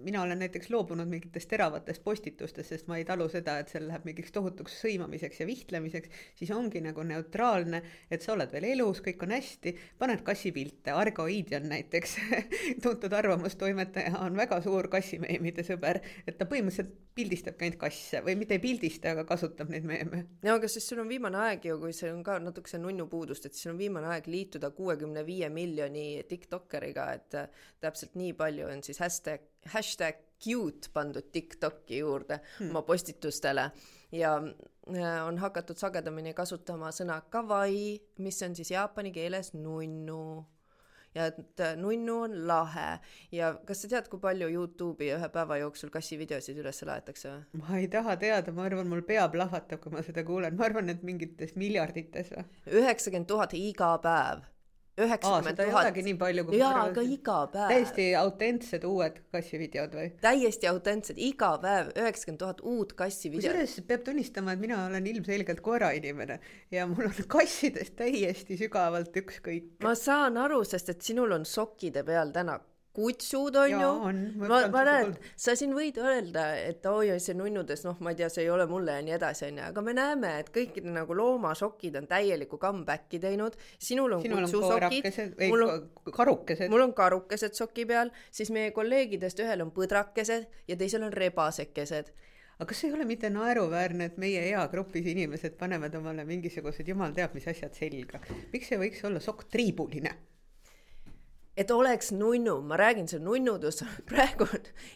mina olen näiteks loobunud mingitest teravatest postitustest, sest ma ei talu seda, et seal läheb mingiks tohutuks sõimamiseks ja vihtlemiseks, siis ongi nagu neutraalne, et sa oled veel elus, kõik on hästi, paned kassipilte, Argo Iidjan näiteks tuntud arvamustoimetaja, on väga suur kassimeemide sõber, et ta põhimõtteliselt pildistabki ainult kasse või mitte ei pildista, aga kasutab neid meeme. no aga siis sul on viimane aeg ju, kui see on ka natukese nunnu puudust, et siis on viimane aeg liituda kuuekümne viie miljoni tiktokeriga, et täpselt nii palju on siis hashtag hashtag cute pandud TikToki juurde hmm. oma postitustele ja äh, on hakatud sagedamini kasutama sõna kawaii, mis on siis jaapani keeles nunnu ja et äh, nunnu on lahe ja kas sa tead, kui palju Youtube'i ühe päeva jooksul kassivideosid üles laetakse või? ma ei taha teada, ma arvan, mul pea plahvatab, kui ma seda kuulen, ma arvan, et mingites miljardites või? üheksakümmend tuhat iga päev üheksakümmend tuhat. nii palju kui jaa, aga iga päev. täiesti autentsed uued kassivideod või? täiesti autentsed, iga päev üheksakümmend tuhat uut kassivideot. kusjuures peab tunnistama, et mina olen ilmselgelt koerainimene ja mul on kassidest täiesti sügavalt ükskõik. ma saan aru, sest et sinul on sokkide peal täna kutsud on ju, ma, ma näen, sa siin võid öelda, et oi, see nunnudes, noh, ma ei tea, see ei ole mulle ja nii edasi, onju, aga me näeme, et kõikide nagu loomasokid on täieliku comeback'i teinud, sinul on sinul kutsusokid, mul on karukesed, mul on karukesed soki peal, siis meie kolleegidest ühel on põdrakesed ja teisel on rebasekesed. Aga kas ei ole mitte naeruväärne, et meie eagrupis inimesed panevad omale mingisugused jumal teab mis asjad selga, miks ei võiks olla sokk triibuline? Et oleks nunnu, ma räägin, see nunnudus. On praegu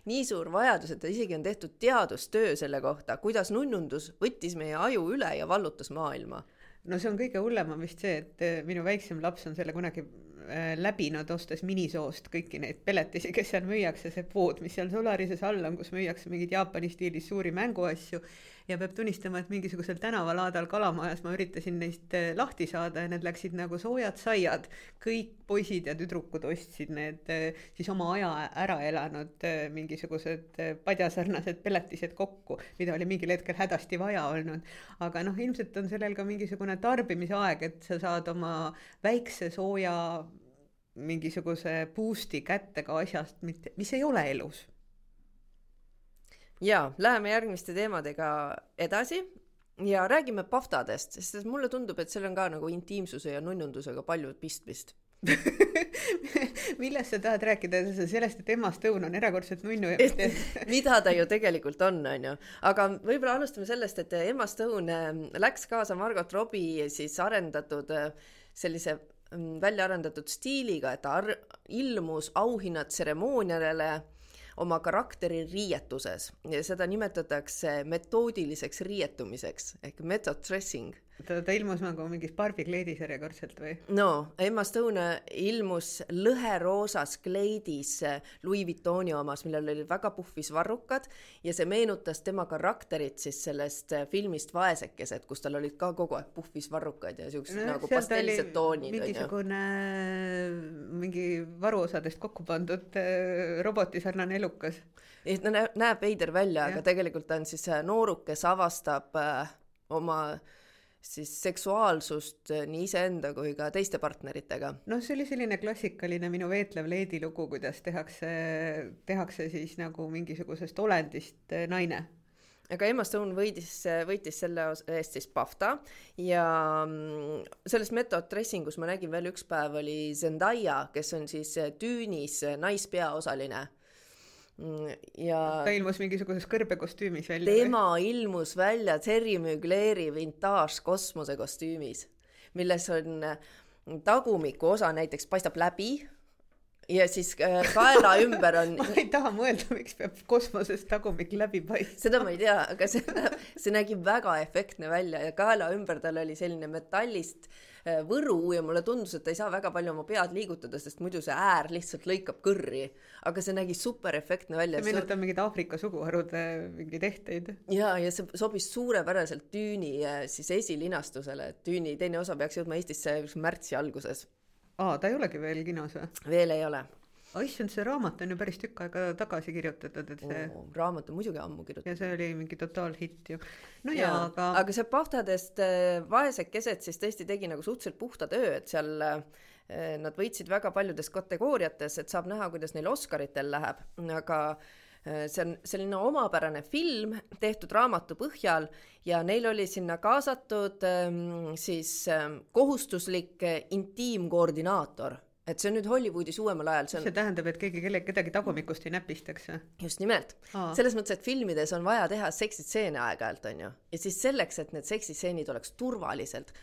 nii suur vajadus, et isegi on tehtud teadustöö selle kohta, kuidas nunnundus võttis meie aju üle ja vallutas maailma. no see on kõige hullem on vist see, et eh, minu väiksem laps on selle kunagi äh, läbinud, ostes minisoost kõiki neid peletisi, kes seal müüakse, see pood, mis seal Solarises all on, kus müüakse mingeid Jaapani stiilis suuri mänguasju ja peab tunnistama, et mingisugusel tänavalaadal Kalamajas ma üritasin neist eh, lahti saada ja need läksid nagu soojad saiad. kõik poisid ja tüdrukud ostsid need eh, siis oma aja ära elanud eh, mingisugused padjasarnased pelletised kokku, mida oli mingil hetkel hädasti vaja olnud. aga noh, ilmselt on sellel ka mingisugune tarbimisaeg, et sa saad oma väikse sooja mingisuguse boost'i kätte ka asjast, mitte, mis ei ole elus ja läheme järgmiste teemadega edasi ja räägime paftadest, sest mulle tundub, et seal on ka nagu intiimsuse ja nunnundusega palju pistmist. Millest sa tahad rääkida, sellest, et Emma Stone on erakordselt nunnu ja mida ta ju tegelikult on, onju. aga võib-olla alustame sellest, et Emma Stone ähm, läks kaasa Margot Robbie siis arendatud äh, sellise mm, välja arendatud stiiliga, et ta ilmus auhinnatseremooniale oma karakteri riietuses ja seda nimetatakse metoodiliseks riietumiseks ehk method dressing ta, ta ilmus nagu mingis barbikleidis järjekordselt või? no, Emma Stone ilmus lõheroosas kleidis Louis Vuittoni omas, millel olid väga puhvis varrukad ja see meenutas tema karakterit siis sellest filmist Vaesekesed, kus tal olid ka kogu aeg puhvis varrukad ja siuksed no, nagu pastellised toonid. mingisugune mingi varuosadest kokku pandud roboti sarnane elukas. ta näeb veider välja, aga tegelikult ta on siis nooruke, kes avastab oma äh, siis seksuaalsust äh, nii iseenda kui ka teiste partneritega. noh, see oli selline klassikaline minu veetlev leedi lugu, kuidas tehakse, tehakse siis nagu mingisugusest olendist äh, naine aga Emma Stone võidis, võitis selle eest siis BAFTA ja mm, selles Method Dressingus ma nägin veel üks päev oli Zendaya, kes on siis Düünis naispeaosaline mm, ja ta ilmus mingisuguses kõrbekostüümis välja tema või? ilmus välja Terry Mugleri vintaaž kosmosekostüümis, milles on tagumiku osa näiteks paistab läbi ja siis äh, kaela ümber on ma ei taha mõelda, miks peab kosmoses tagumik läbi paistma. seda ma ei tea, aga see, see nägi väga efektne välja ja kaela ümber tal oli selline metallist äh, võru ja mulle tundus, et ta ei saa väga palju oma pead liigutada, sest muidu see äär lihtsalt lõikab kõrri. aga see nägi super efektne välja. see meenutab mingeid Aafrika suguharude mingeid ehteid. ja, ja see sobis suurepäraselt Düüni äh, siis esilinastusele, et Düüni teine osa peaks jõudma Eestisse märtsi alguses aa, ta ei olegi veel kinos või? veel ei ole. Aga issand, see raamat on ju päris tükk aega tagasi kirjutatud, et see oh,. raamat on muidugi ammu kirjutatud. ja see oli mingi totaalhitt ju. no jaa, ja, aga. aga see Pahtadest äh, vaesekesed siis tõesti tegi nagu suhteliselt puhta töö, et seal äh, nad võitsid väga paljudes kategooriates, et saab näha, kuidas neil Oscaritel läheb, aga äh, see on selline omapärane film tehtud raamatu põhjal ja neil oli sinna kaasatud ähm, siis ähm, kohustuslik intiimkoordinaator et see on nüüd Hollywoodis uuemal ajal, see on. see tähendab, et keegi kelle, kedagi tagumikust ei näpistaks või? just nimelt. selles mõttes, et filmides on vaja teha seksitseene aeg-ajalt, on ju. ja siis selleks, et need seksitseenid oleks turvaliselt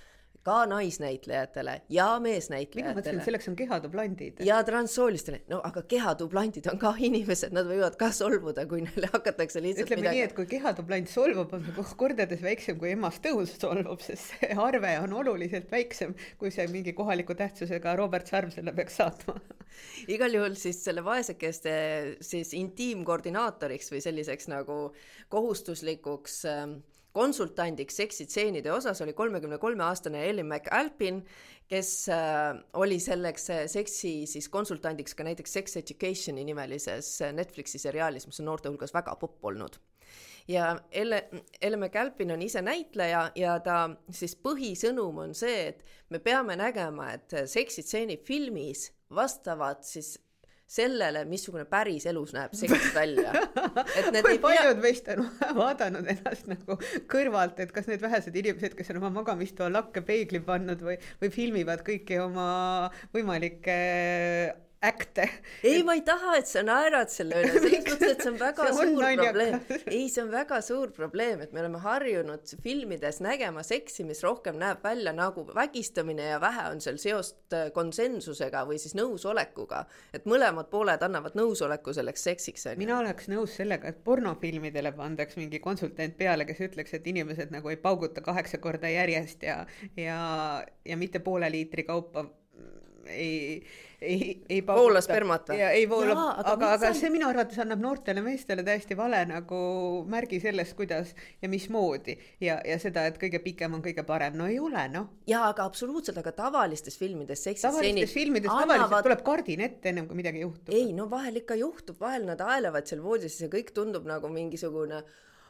ka naisnäitlejatele ja meesnäitlejatele. selleks on kehadublandid. ja transsoolistele, no aga kehadublandid on ka inimesed, nad võivad ka solvuda, kui neile hakatakse lihtsalt ütleme midagi... nii, et kui kehadubland solvub, on see kordades väiksem kui emast tõus solvub, sest see arve on oluliselt väiksem, kui see mingi kohaliku tähtsusega Robert Sarv selle peaks saatma igal juhul siis selle vaesekeste siis intiimkoordinaatoriks või selliseks nagu kohustuslikuks äh, konsultandiks seksitseenide osas oli kolmekümne kolme aastane Ellen McAlpin, kes äh, oli selleks äh, seksi siis konsultandiks ka näiteks Sex Educationi nimelises äh, Netflixi seriaalis, mis on noorte hulgas väga popp olnud. Ja Elle, Elle McAlpin on ise näitleja ja ta siis põhisõnum on see, et me peame nägema, et seksitseenid filmis vastavad siis sellele, missugune päris elus näeb seks välja. kui paljud pea... meist on vaadanud ennast nagu kõrvalt, et kas need vähesed inimesed, kes on oma magamistoa lakke peegli pannud või, või filmivad kõiki oma võimalikke äkte. ei, ma ei taha, et sa naerad selle üle, selles mõttes, et see on väga see on suur probleem. ei, see on väga suur probleem, et me oleme harjunud filmides nägema seksi, mis rohkem näeb välja nagu vägistamine ja vähe on seal seost äh, konsensusega või siis nõusolekuga. et mõlemad pooled annavad nõusoleku selleks seksiks, mina oleks nõus sellega, et pornofilmidele pandaks mingi konsultant peale, kes ütleks, et inimesed nagu ei pauguta kaheksa korda järjest ja, ja, ja mitte poole liitri kaupa ei ei, ei voola spermat või? ei voola, aga, aga, aga see minu arvates annab noortele meestele täiesti vale nagu märgi sellest, kuidas ja mismoodi ja, ja seda, et kõige pikem on kõige parem, no ei ole noh. jaa, aga absoluutselt, aga tavalistes filmides seksistseenid tavalistes filmides annavad... tavaliselt tuleb kardin ette, ennem kui midagi juhtub. ei no vahel ikka juhtub, vahel nad aelevad seal voodis ja kõik tundub nagu mingisugune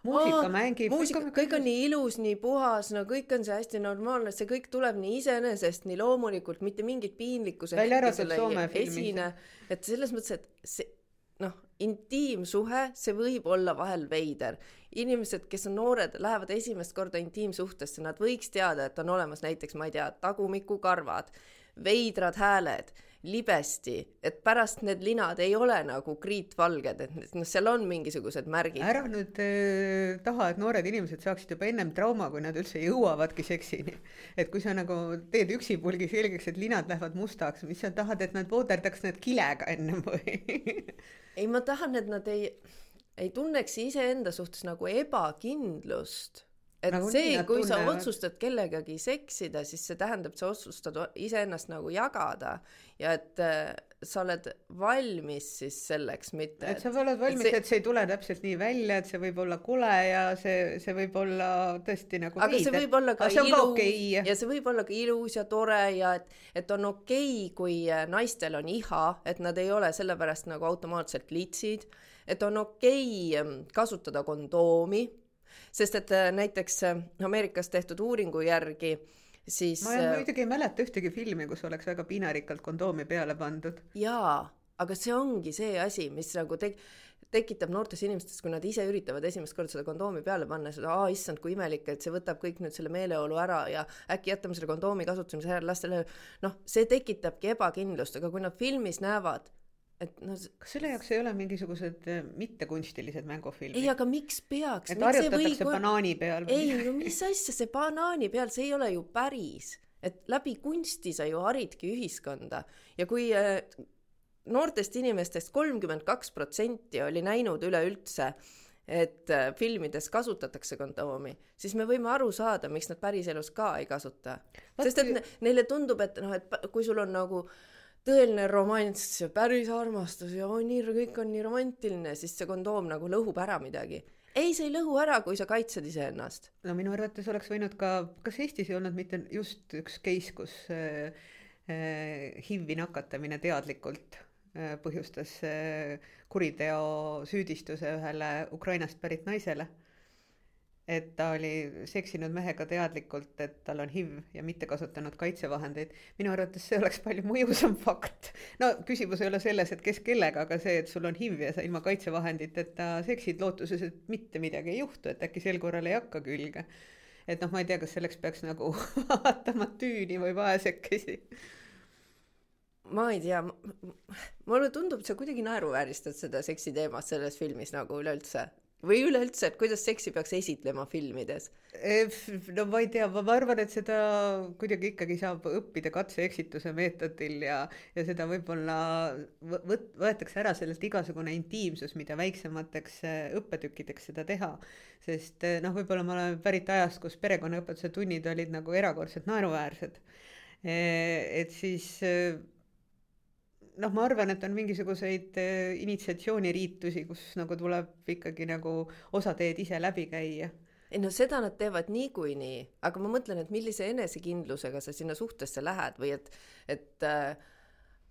muusika mängib. muusika, kõik on nii ilus, nii puhas, no kõik on see hästi normaalne, see kõik tuleb nii iseenesest, nii loomulikult, mitte mingit piinlikkuse. välja arvatud Soome filmis. et selles mõttes, et see noh, intiimsuhe, see võib olla vahel veider. inimesed, kes on noored, lähevad esimest korda intiimsuhtesse, nad võiks teada, et on olemas näiteks, ma ei tea, tagumikukarvad, veidrad hääled libesti, et pärast need linad ei ole nagu kriitvalged, et noh, seal on mingisugused märgid. ära nüüd äh, taha, et noored inimesed saaksid juba ennem trauma, kui nad üldse jõuavadki seksini. et kui sa nagu teed üksipulgi selgeks, et linad lähevad mustaks, mis sa tahad, et nad vooderdaks need kilega ennem või ei, ma tahan, et nad ei, ei tunneks iseenda suhtes nagu ebakindlust et nagu see, kui tunnevad. sa otsustad kellegagi seksida, siis see tähendab, et sa otsustad iseennast nagu jagada ja et äh, sa oled valmis siis selleks, mitte et sa oled valmis, et see ei tule täpselt nii välja, et see võib olla kole ja see, see võib olla tõesti nagu aga veide. see võib olla ka ilus okay. ja see võib olla ka ilus ja tore ja et, et on okei okay,, kui äh, naistel on iha, et nad ei ole sellepärast nagu automaatselt litsid, et on okei okay ähm, kasutada kondoomi sest et äh, näiteks äh, Ameerikas tehtud uuringu järgi siis ma äh, muidugi ei mäleta ühtegi filmi, kus oleks väga piinarikkalt kondoomi peale pandud. jaa, aga see ongi see asi, mis nagu teg-, tekitab noortes inimestes, kui nad ise üritavad esimest korda seda kondoomi peale panna, siis aa issand, kui imelik, et see võtab kõik nüüd selle meeleolu ära ja äkki jätame selle kondoomi kasutamise ära lastele. noh, see tekitabki ebakindlust, aga kui nad filmis näevad, et noh. kas selle jaoks ei ole mingisugused eh, mittekunstilised mängufilmid? ei, aga miks peaks? et harjutatakse või... banaani peal? ei, no mis asja, see banaani peal, see ei ole ju päris et läbi kunsti sa ju haridki ühiskonda ja kui äh, noortest inimestest kolmkümmend kaks protsenti oli näinud üleüldse, et äh, filmides kasutatakse kondoomi, siis me võime aru saada, miks nad päriselus ka ei kasuta. sest et neile tundub, et noh, et kui sul on nagu tõeline romanss ja päris armastus ja on nii, kõik on nii romantiline, siis see kondoom nagu lõhub ära midagi ei, see ei lõhu ära, kui sa kaitsed iseennast. no minu arvates oleks võinud ka, kas Eestis ei olnud mitte just üks case, kus äh, äh, HIV-i nakatamine teadlikult Äh, põhjustas äh, kuriteo süüdistuse ühele Ukrainast pärit naisele. Et ta oli seksinud mehega teadlikult, et tal on HIV ja mitte kasutanud kaitsevahendeid. minu arvates see oleks palju mõjusam fakt. no küsimus ei ole selles, et kes kellega, aga see, et sul on HIV ja sa ilma kaitsevahenditeta seksid lootuses, et mitte midagi ei juhtu, et äkki sel korral ei hakka külge. et noh, ma ei tea, kas selleks peaks nagu vaatama tüüni või vaesekesi ma ei tea, mulle tundub, sa kuidagi naeruvääristad seda seksiteemat selles filmis nagu üleüldse või üleüldse, et kuidas seksi peaks esitlema filmides? no ma ei tea, ma arvan, et seda kuidagi ikkagi saab õppida katse-eksituse meetodil ja, ja seda võib-olla võt-, võetakse ära sellest igasugune intiimsus, mida väiksemateks äh, õppetükkideks seda teha. sest äh, noh, võib-olla me oleme pärit ajast, kus perekonnaõpetuse tunnid olid nagu erakordselt naeruväärsed. Et siis noh, ma arvan, et on mingisuguseid äh, initsiatsiooniriitusi, kus nagu tuleb ikkagi nagu osa teed ise läbi käia. Ei no seda nad teevad niikuinii, aga ma mõtlen, et millise enesekindlusega sa sinna suhtesse lähed või et, et äh,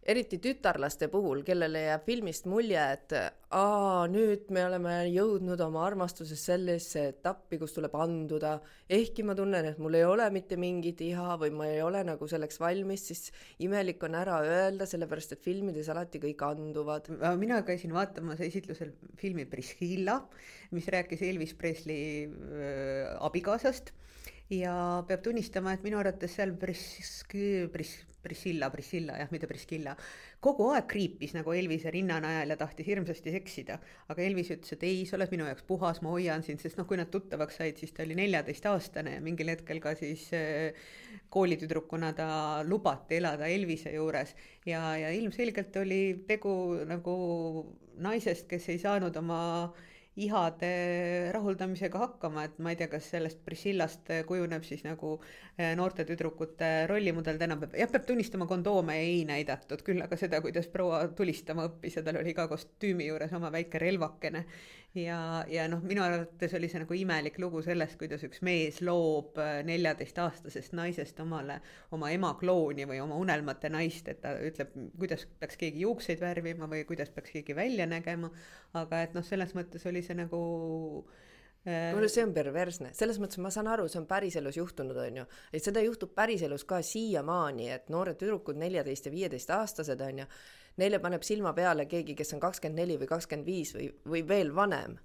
eriti tütarlaste puhul, kellele jääb filmist mulje, et aa, nüüd me oleme jõudnud oma armastuses sellisesse etappi, kus tuleb anduda, ehkki ma tunnen, et mul ei ole mitte mingit iha või ma ei ole nagu selleks valmis, siis imelik on ära öelda, sellepärast et filmides alati kõik anduvad. mina käisin vaatamas esitlusel filmi Priscilla, mis rääkis Elvis Presley äh, abikaasast ja peab tunnistama, et minu arvates seal Pris-, Pris-, Priscilla, Priscilla jah, mitte Priscilla, kogu aeg kriipis nagu Elvise rinnanajal ja tahtis hirmsasti seksida. aga Elvis ütles, et ei, sa oled minu jaoks puhas, ma hoian sind, sest noh, kui nad tuttavaks said, siis ta oli neljateistaastane ja mingil hetkel ka siis äh, koolitüdrukuna ta lubati elada Elvise juures ja, ja ilmselgelt oli tegu nagu naisest, kes ei saanud oma ihade rahuldamisega hakkama, et ma ei tea, kas sellest Priscillast kujuneb siis nagu eh, noorte tüdrukute rollimudel tänapäeval, jah, peab tunnistama, kondoome ei näidatud, küll aga seda, kuidas proua tulistama õppis ja tal oli iga kostüümi juures oma väike relvakene ja, ja noh, minu arvates oli see nagu imelik lugu sellest, kuidas üks mees loob äh, neljateistaastasest naisest omale oma ema klooni või oma unelmate naist, et ta ütleb, kuidas peaks keegi juukseid värvima või kuidas peaks keegi välja nägema. aga et noh, selles mõttes oli see nagu äh, kuule, see on perversne, selles mõttes ma saan aru, see on päriselus juhtunud, on ju, et seda juhtub päriselus ka siiamaani, et noored tüdrukud, neljateist ja viieteistaastased on ju neile paneb silma peale keegi, kes on kakskümmend neli või kakskümmend viis või, või veel vanem.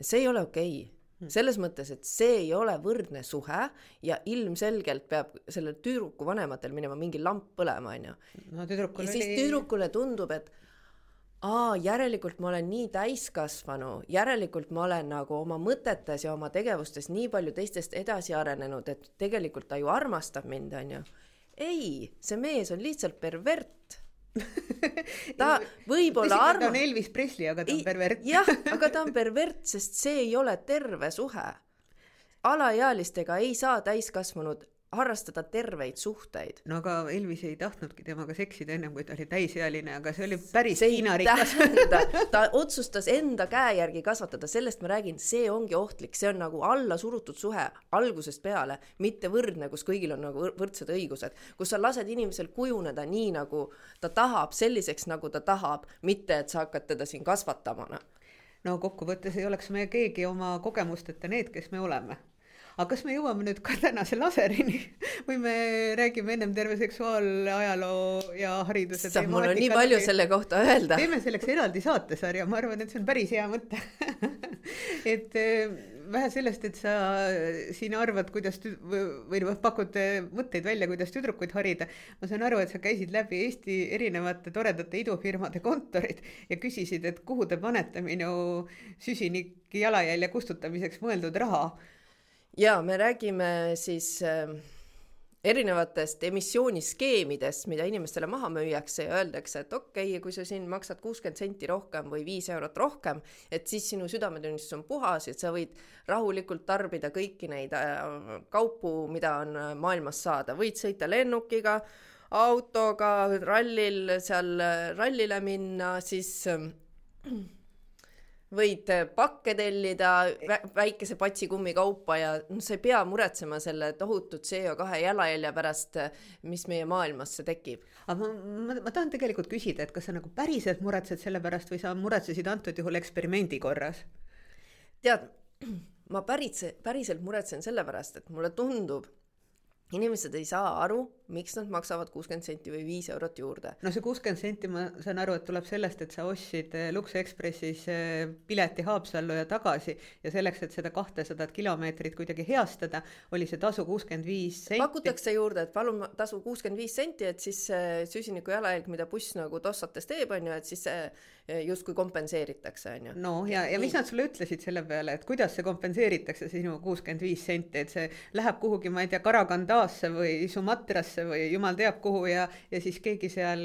see ei ole okei okay hmm. selles mõttes, et see ei ole võrdne suhe ja ilmselgelt peab sellel tüdruku vanematel minema mingi lamp põlema, onju. no tüdrukul ja oli. siis tüdrukule tundub, et aa, järelikult ma olen nii täiskasvanu, järelikult ma olen nagu oma mõtetes ja oma tegevustes nii palju teistest edasi arenenud, et tegelikult ta ju armastab mind, onju. ei, see mees on lihtsalt pervert ta võib-olla arvab. ta on Elvis Presley, aga ta on pervert. jah, aga ta on pervert, sest see ei ole terve suhe. alaealistega ei saa täiskasvanud harrastada terveid suhteid. no aga Elvis ei tahtnudki temaga seksida ennem kui ta oli täisealine, aga see oli päris piinarikas. ta otsustas enda käe järgi kasvatada, sellest ma räägin, see ongi ohtlik, see on nagu allasurutud suhe algusest peale, mitte võrdne, kus kõigil on nagu võrdsed õigused, kus sa lased inimesel kujuneda nii, nagu ta tahab, selliseks, nagu ta tahab, mitte et sa hakkad teda siin kasvatama, no kokkuvõttes ei oleks me keegi oma kogemusteta need, kes me oleme aga kas me jõuame nüüd ka tänase laserini või me räägime ennem terve seksuaalajaloo ja hariduse teema? mul on nii palju selle kohta öelda. teeme selleks eraldi saatesarja, ma arvan, et see on päris hea mõte et eh, vähe sellest, et sa siin arvad, kuidas või noh, pakud mõtteid välja, kuidas tüdrukuid harida. ma saan aru, et sa käisid läbi Eesti erinevate toredate idufirmade kontorid ja küsisid, et kuhu te panete minu süsinik jalajälje kustutamiseks mõeldud raha ja me räägime siis äh, erinevatest emissiooniskeemidest, mida inimestele maha müüakse ja öeldakse, et okei okay,, kui sa siin maksad kuuskümmend senti rohkem või viis eurot rohkem, et siis sinu südametunnistus on puhas, et sa võid rahulikult tarbida kõiki neid äh, kaupu, mida on äh, maailmas saada, võid sõita lennukiga, autoga, rallil seal äh, rallile minna, siis äh, võid äh, pakke tellida väikese patsi kummikaupa ja noh, sa ei pea muretsema selle tohutut CO2 jalajälje pärast, äh, mis meie maailmasse tekib. aga ma, ma, ma tahan tegelikult küsida, et kas sa nagu päriselt muretsed selle pärast või sa muretsesid antud juhul eksperimendi korras? tead, ma päris, päriselt muretsen selle pärast, et mulle tundub, inimesed ei saa aru, miks nad maksavad kuuskümmend senti või viis eurot juurde. no see kuuskümmend senti, ma saan aru, et tuleb sellest, et sa ostsid eh, Lux Expressis eh, pileti Haapsallu ja tagasi ja selleks, et seda kahtesadat kilomeetrit kuidagi heastada, oli see tasu kuuskümmend viis senti. pakutakse juurde, et palun tasu kuuskümmend viis senti, et siis see süsiniku jalajälg, mida buss nagu tossates teeb, on ju, et siis see eh, justkui kompenseeritakse, on ju. no ja, ja mis nad sulle ütlesid selle peale, et kuidas see kompenseeritakse, sinu kuuskümmend viis senti, et see läheb kuhugi, ma ei tea, Karagandaasse või Sumatrasse või jumal teab kuhu ja, ja siis keegi seal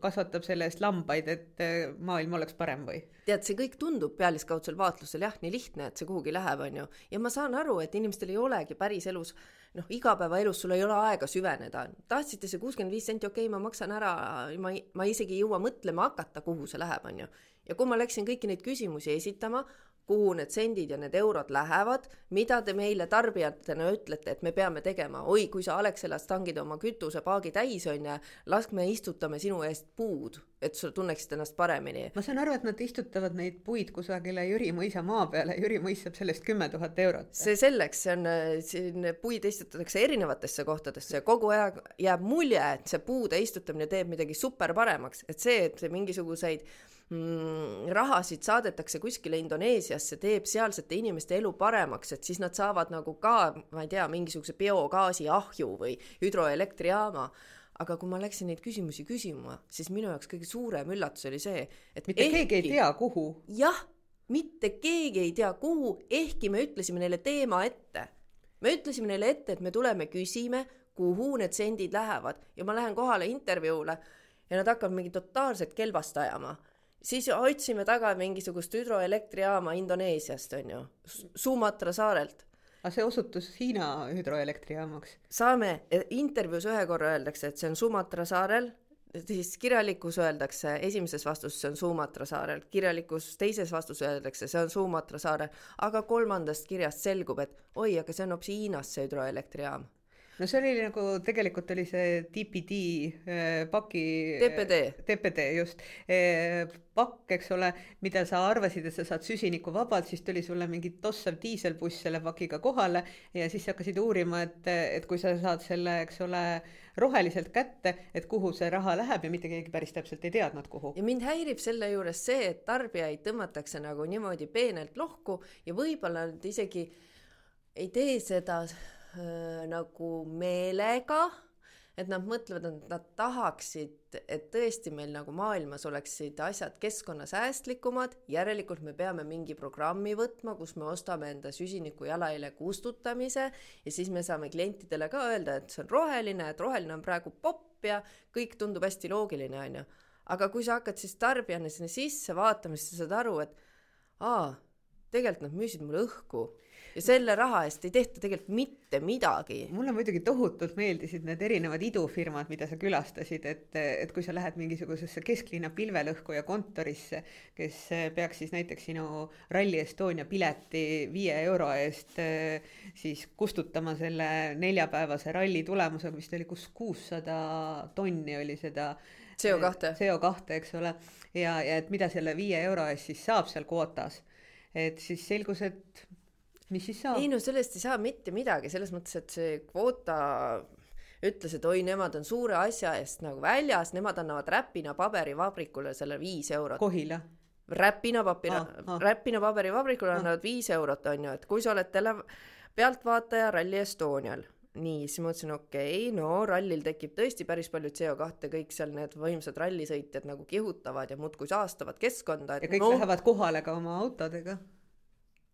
kasvatab selle eest lambaid, et äh, maailm oleks parem või? tead, see kõik tundub pealiskaudsel vaatlusel jah, nii lihtne, et see kuhugi läheb, on ju, ja ma saan aru, et inimestel ei olegi päriselus noh, igapäevaelus sul ei ole aega süveneda, tahtsite see kuuskümmend viis senti, okei okay,, ma maksan ära, ma, ma isegi ei jõua mõtlema hakata, kuhu see läheb, on ju. ja kui ma läksin kõiki neid küsimusi esitama, kuhu need sendid ja need eurod lähevad, mida te meile tarbijatena ütlete, et me peame tegema, oi, kui sa Alexelas tangid oma kütusepaagi täis, on ju, las me istutame sinu eest puud, et sa tunneksid ennast paremini. ma saan aru, et nad istutavad neid puid kusagile Jüri mõisa maa peale, Jüri mõis saab sellest kümme tuhat eurot. see selleks, see on, siin puid istutatakse erinevatesse kohtadesse ja kogu aeg jääb mulje, et see puude istutamine teeb midagi super paremaks, et see, et mingisuguseid mm, rahasid saadetakse kuskile Indoneesiasse, teeb sealsete inimeste elu paremaks, et siis nad saavad nagu ka, ma ei tea, mingisuguse biogaasi ahju või hüdroelektrijaama aga kui ma läksin neid küsimusi küsima, siis minu jaoks kõige suurem üllatus oli see, et mitte ehkki, keegi ei tea, kuhu. jah, mitte keegi ei tea, kuhu, ehkki me ütlesime neile teema ette. me ütlesime neile ette, et me tuleme, küsime, kuhu need sendid lähevad ja ma lähen kohale intervjuule ja nad hakkavad mingi totaalset kelbast ajama siis otsime taga mingisugust hüdroelektrijaama Indoneesiast, on ju, Sumatra saarelt. aga see osutus Hiina hüdroelektrijaamaks? saame, e, intervjuus ühe korra öeldakse, et see on Sumatra saarel, siis kirjalikus öeldakse, esimeses vastuses see on Sumatra saarel, kirjalikus teises vastuses öeldakse, see on Sumatra saarel, aga kolmandast kirjast selgub, et oi, aga see on hoopis Hiinas, see hüdroelektrijaam no see oli nagu tegelikult oli see DPD äh, paki. DPD. DPD just äh, pakk, eks ole, mida sa arvasid, et sa saad süsinikuvabalt, siis tuli sulle mingi tossav diiselbuss selle pakiga kohale ja siis hakkasid uurima, et, et kui sa saad selle, eks ole, roheliselt kätte, et kuhu see raha läheb ja mitte keegi päris täpselt ei teadnud, kuhu. ja mind häirib selle juures see, et tarbijaid tõmmatakse nagu niimoodi peenelt lohku ja võib-olla nad isegi ei tee seda äh, nagu meelega, et nad mõtlevad, et nad tahaksid, et tõesti meil nagu maailmas oleksid asjad keskkonnasäästlikumad, järelikult me peame mingi programmi võtma, kus me ostame enda süsiniku jalajälje kustutamise ja siis me saame klientidele ka öelda, et see on roheline, et roheline on praegu popp ja kõik tundub hästi loogiline, on ju. aga kui sa hakkad siis tarbijana sinna sisse vaatama, siis sa saad aru, et aa, tegelikult nad müüsid mulle õhku ja selle raha eest ei tehta tegelikult mitte midagi. mulle muidugi tohutult meeldisid need erinevad idufirmad, mida sa külastasid, et, et kui sa lähed mingisugusesse kesklinna pilvelõhkuja kontorisse, kes peaks siis näiteks sinu Rally Estonia pileti viie euro eest siis kustutama selle neljapäevase ralli tulemusega, vist oli kus kuussada tonni oli seda CO2. CO2, eks ole, ja, ja et mida selle viie euro eest siis saab seal kvootas et siis selgus, et mis siis saab? ei no sellest ei saa mitte midagi, selles mõttes, et see kvoota ütles, et oi, nemad on suure asja eest nagu väljas, nemad annavad Räpina paberivabrikule selle viis eurot. Kohila? Räpina papira ah,, ah. Räpina paberivabrikule ah. annavad viis eurot, on ju, et kui sa oled tele-, pealtvaataja Rally Estonial nii, siis ma mõtlesin, okei okay,, no rallil tekib tõesti päris palju CO2, kõik seal need võimsad rallisõitjad nagu kihutavad ja muudkui saastavad keskkonda. ja kõik no, lähevad kohale ka oma autodega.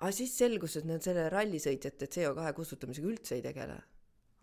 Aga siis selgus, et nad selle rallisõitjate CO2 kustutamisega üldse ei tegele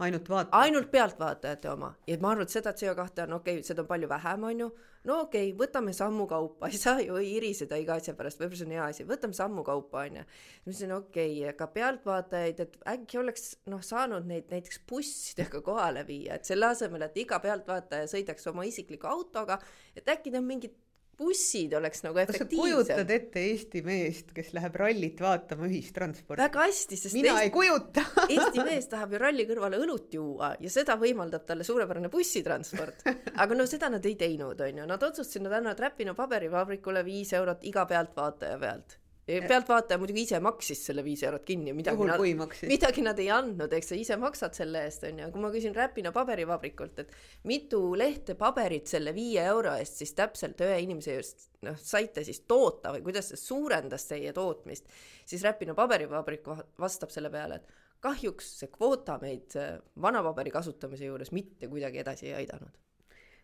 ainult vaata-. ainult pealtvaatajate oma ja ma arvan, et seda CO2 on okei okay,, seda on palju vähem, on ju. no okei okay,, võtame sammu kaupa, ei saa ju iriseda iga asja pärast, võib-olla see on hea asi, võtame sammu kaupa, on ju. ma ütlesin, okei okay,, aga pealtvaatajaid, et äkki oleks noh, saanud neid näiteks bussidega kohale viia, et selle asemel, et iga pealtvaataja sõidaks oma isikliku autoga, et äkki need mingid bussid oleks nagu efektiivsed. kujutad ette Eesti meest, kes läheb rallit vaatama ühistransporti? väga hästi, sest mina Eesti, ei kujuta Eesti mees tahab ju ralli kõrvale õlut juua ja seda võimaldab talle suurepärane bussitransport. aga no seda nad ei teinud, on ju, nad otsustasid, nad annavad Räpina paberivabrikule viis eurot iga pealtvaataja pealt pealtvaataja muidugi ise maksis selle viis eurot kinni, midagi nad, midagi nad ei andnud, eks sa ise maksad selle eest, onju. kui ma küsin Räpina paberivabrikult, et mitu lehte paberit selle viie euro eest siis täpselt ühe inimese eest noh, saite siis toota või kuidas see suurendas teie tootmist, siis Räpina paberivabrik vastab selle peale, et kahjuks see kvoota meid äh, vanapaberi kasutamise juures mitte kuidagi edasi ei aidanud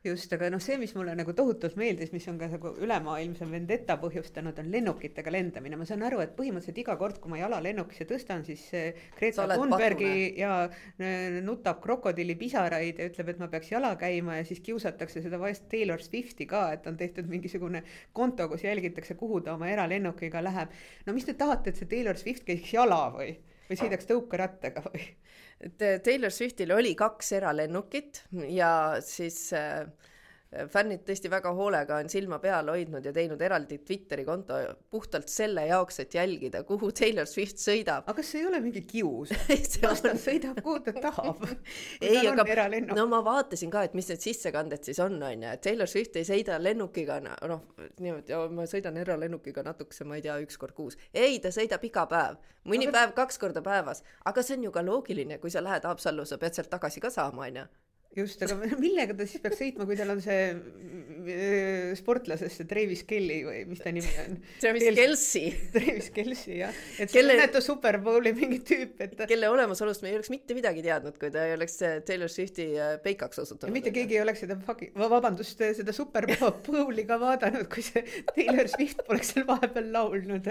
just, aga noh, see, mis mulle nagu tohutult meeldis, mis on ka nagu ülemaailmse vendeta põhjustanud, on lennukitega lendamine. ma saan aru, et põhimõtteliselt iga kord, kui ma jala lennukisse tõstan, siis Greta Thunbergi ja nutab krokodillipisaraid ja ütleb, et ma peaks jala käima ja siis kiusatakse seda vaest Taylor Swifti ka, et on tehtud mingisugune konto, kus jälgitakse, kuhu ta oma eralennukiga läheb. no mis te tahate, et see Taylor Swift käiks jala või, või sõidaks tõukerattaga või? Et äh, Taylor Swiftil oli kaks eralennukit ja siis äh, fännid tõesti väga hoolega on silma peal hoidnud ja teinud eraldi Twitteri konto puhtalt selle jaoks, et jälgida, kuhu Taylor Swift sõidab. aga kas see ei ole mingi kius? las ta sõidab, kuhu ta tahab. ei, aga no ma vaatasin ka, et mis need sissekanded siis on, on ju, et Taylor Swift ei sõida lennukiga, noh, niimoodi, ma sõidan eralennukiga natukese, ma ei tea, üks kord kuus. ei, ta sõidab iga päev, mõni aga... päev kaks korda päevas, aga see on ju ka loogiline, kui sa lähed Haapsallu, sa pead sealt tagasi ka saama, on ju just, aga millega ta siis peaks sõitma, kui tal on see äh, sportlasest see Travis Kelly või mis ta nimi on? Travis Kelci. Travis Kelci jah, et kelle... see on näete Superbowli mingi tüüp, et ta... kelle olemasolust me ei oleks mitte midagi teadnud, kui ta ei oleks Taylor Swifti äh, peikaks osutunud. mitte keegi ei oleks seda fucking, vabandust, seda Superbowli ka vaadanud, kui see Taylor Swift poleks seal vahepeal laulnud.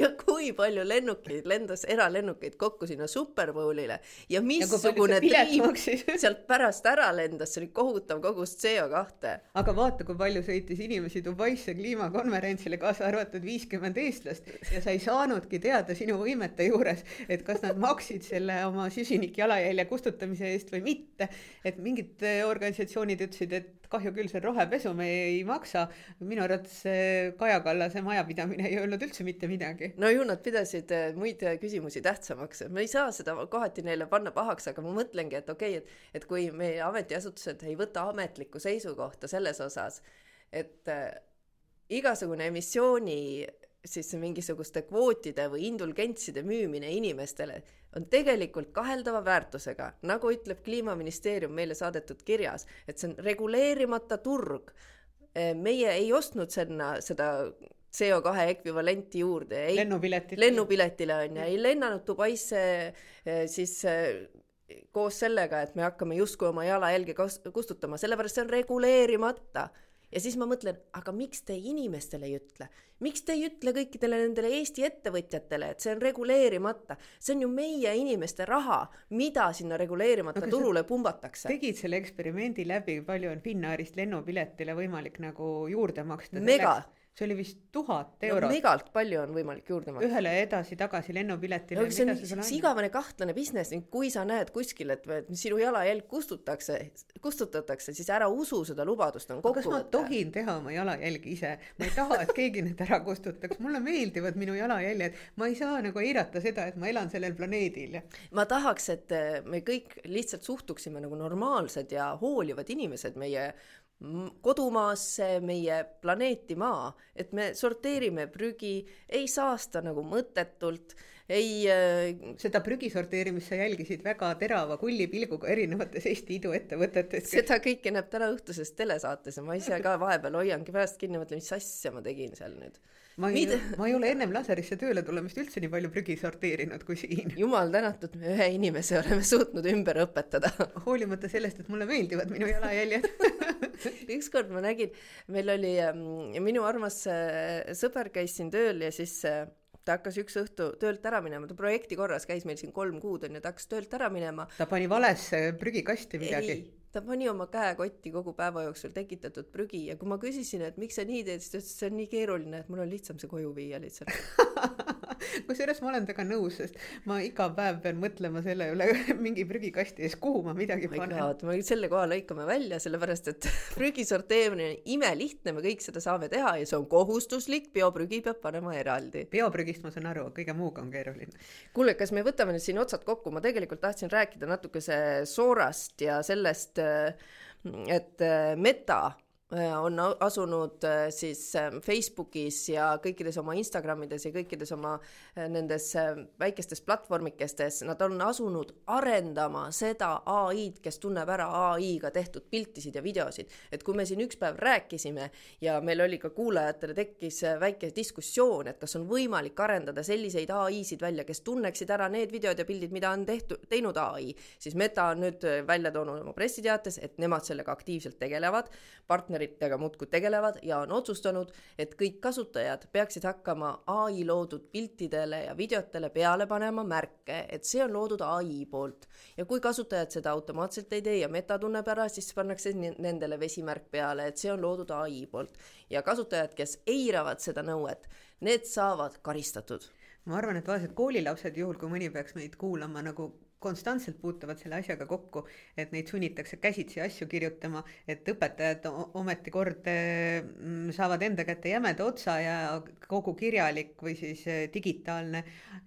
ja kui palju lennukeid lendas, eralennukeid kokku sinna Superbowlile ja missugune tiim sealt pärast pärast ära lendas, see oli kohutav kogus CO2. aga vaata, kui palju sõitis inimesi Dubaisse kliimakonverentsile, kaasa arvatud viiskümmend eestlast ja sa ei saanudki teada sinu võimete juures, et kas nad maksid selle oma süsinikjalajälje kustutamise eest või mitte. et mingid eh, organisatsioonid ütlesid, et kahju küll, see rohepesu, me ei maksa. minu arvates Kaja Kallase majapidamine ei öelnud üldse mitte midagi. no ju nad pidasid eh, muid küsimusi tähtsamaks, me ei saa seda kohati neile panna pahaks, aga ma mõtlengi, et okei okay,, et, et kui meie ametiasutused ei võta ametlikku seisukohta selles osas, et äh, igasugune emissiooni siis mingisuguste kvootide või indulgentside müümine inimestele on tegelikult kaheldava väärtusega, nagu ütleb Kliimaministeerium meile saadetud kirjas, et see on reguleerimata turg. Äh, meie ei ostnud sinna seda CO2 ekvivalenti juurde. lennupiletile. lennupiletile on ju, ei lennanud Dubaisse äh, siis koos sellega, et me hakkame justkui oma jalajälge kustutama, sellepärast see on reguleerimata. Ja siis ma mõtlen, aga miks te inimestele ei ütle, miks te ei ütle kõikidele nendele Eesti ettevõtjatele, et see on reguleerimata, see on ju meie inimeste raha, mida sinna reguleerimata aga turule pumbatakse. tegid selle eksperimendi läbi, palju on Finnairist lennupiletile võimalik nagu juurde maksta? mega? See oli vist tuhat eurot no,. megalt palju on võimalik juurde maksta. ühele edasi-tagasi lennupiletile no,. see on üks igavene kahtlane business kui sa näed kuskil, et sinu jalajälg kustutakse, kustutatakse, siis ära usu seda lubadust, on kokku kas ma tohin teha oma jalajälgi ise? ma ei taha, et keegi need ära kustutaks, mulle meeldivad minu jalajäljed, ma ei saa nagu eirata seda, et ma elan sellel planeedil. ma tahaks, et me kõik lihtsalt suhtuksime nagu normaalsed ja hoolivad inimesed meie kodumaasse, meie planeeti Maa, et me sorteerime prügi, ei saasta nagu mõttetult, ei äh.... seda prügi sorteerimist sa jälgisid väga terava kullipilguga erinevates Eesti iduettevõtetes. seda kõike näeb täna õhtuses telesaates ja ma ise ka vahepeal hoiangi peast kinni, mõtlen, mis asja ma tegin seal nüüd ma ei ma ei ole ennem laserisse tööle tulemist üldse nii palju prügi sorteerinud kui siin. jumal tänatud, me ühe inimese oleme suutnud ümber õpetada hoolimata sellest, et mulle meeldivad minu jalajäljed ükskord ma nägin, meil oli, ähm, minu armas äh, sõber käis siin tööl ja siis äh, ta hakkas üks õhtu töölt ära minema, ta projekti korras käis meil siin kolm kuud onju, ta hakkas töölt ära minema. ta pani valesse prügikasti midagi? Ta pani oma käekotti kogu päeva jooksul tekitatud prügi ja kui ma küsisin, et miks sa nii teed, siis ta ütles, et see on nii keeruline, et mul on lihtsam see koju viia lihtsalt kusjuures ma olen temaga nõus, sest ma iga päev pean mõtlema selle üle mingi prügikasti ees, kuhu ma midagi oh panen. me selle koha lõikame välja, sellepärast et prügi sorteerimine on imelihtne, me kõik seda saame teha ja see on kohustuslik, bioprügi peab panema eraldi. bioprügist ma saan aru, kõige muuga on keeruline. kuule, kas me võtame nüüd siin otsad kokku, ma tegelikult tahtsin rääkida natukese Soorast ja sellest, et Meta Äh, on asunud äh, siis äh, Facebookis ja kõikides oma Instagramides ja kõikides oma nendes väikestes platvormikestes, nad on asunud arendama seda ai-d, kes tunneb ära ai-ga tehtud piltisid ja videosid. et kui me siin üks päev rääkisime ja meil oli ka kuulajatele tekkis väike diskussioon, et kas on võimalik arendada selliseid ai-sid välja, kes tunneksid ära need videod ja pildid, mida on tehtud, teinud ai, siis Meta on nüüd välja toonud oma pressiteates, et nemad sellega aktiivselt tegelevad, partner partneritega muudkui tegelevad ja on otsustanud, et kõik kasutajad peaksid hakkama ai loodud piltidele ja videotele peale panema märke, et see on loodud ai poolt. ja kui kasutajad seda automaatselt ei tee ja meta tunneb ära, siis pannakse nendele vesimärk peale, et see on loodud ai poolt. ja kasutajad, kes eiravad seda nõuet, need saavad karistatud ma arvan, et vaesed koolilapsed, juhul kui mõni peaks meid kuulama, nagu konstantselt puutuvad selle asjaga kokku, et neid sunnitakse käsitsi asju kirjutama, et õpetajad ometi kord mm, saavad enda kätte jämeda otsa ja kogu kirjalik või siis eh, digitaalne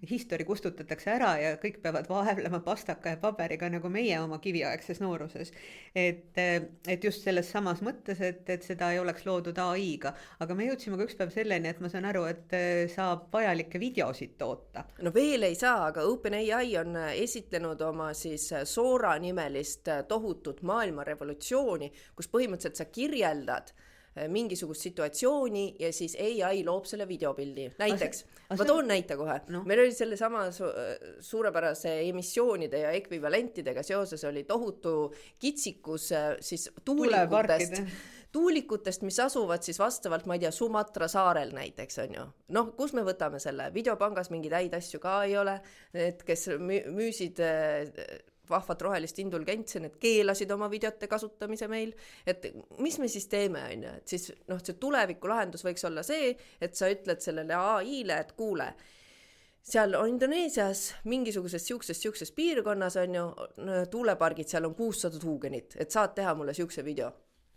history kustutatakse ära ja kõik peavad vaevlema pastaka ja paberiga nagu meie oma kiviaegses nooruses. et, eh, et just selles samas mõttes, et, et seda ei oleks loodud ai-ga, aga me jõudsime ka üks päev selleni, et ma saan aru, et eh, saab vajalikke videosid toota. no veel ei saa, aga OpenAI on esitlenud teinud oma siis äh, Sora nimelist äh, tohutut maailmarevolutsiooni, kus põhimõtteliselt sa kirjeldad äh, mingisugust situatsiooni ja siis ai loob selle videopildi. näiteks, ma toon näite kohe no., meil oli sellesama su suurepärase emissioonide ja ekvivalentidega seoses oli tohutu kitsikus siis tuulikutest tuulikutest, mis asuvad siis vastavalt, ma ei tea, Sumatra saarel näiteks on ju. noh, kus me võtame selle, videopangas mingeid häid asju ka ei ole, need, kes müüsid äh, vahvat rohelist indulgentsi, need keelasid oma videote kasutamise meil, et mis me siis teeme, on ju, et siis noh, see tulevikulahendus võiks olla see, et sa ütled sellele ai-le, et kuule, seal on Indoneesias mingisuguses siukses, siukses piirkonnas on ju tuulepargid, seal on kuussada tuugenit, et saad teha mulle siukse video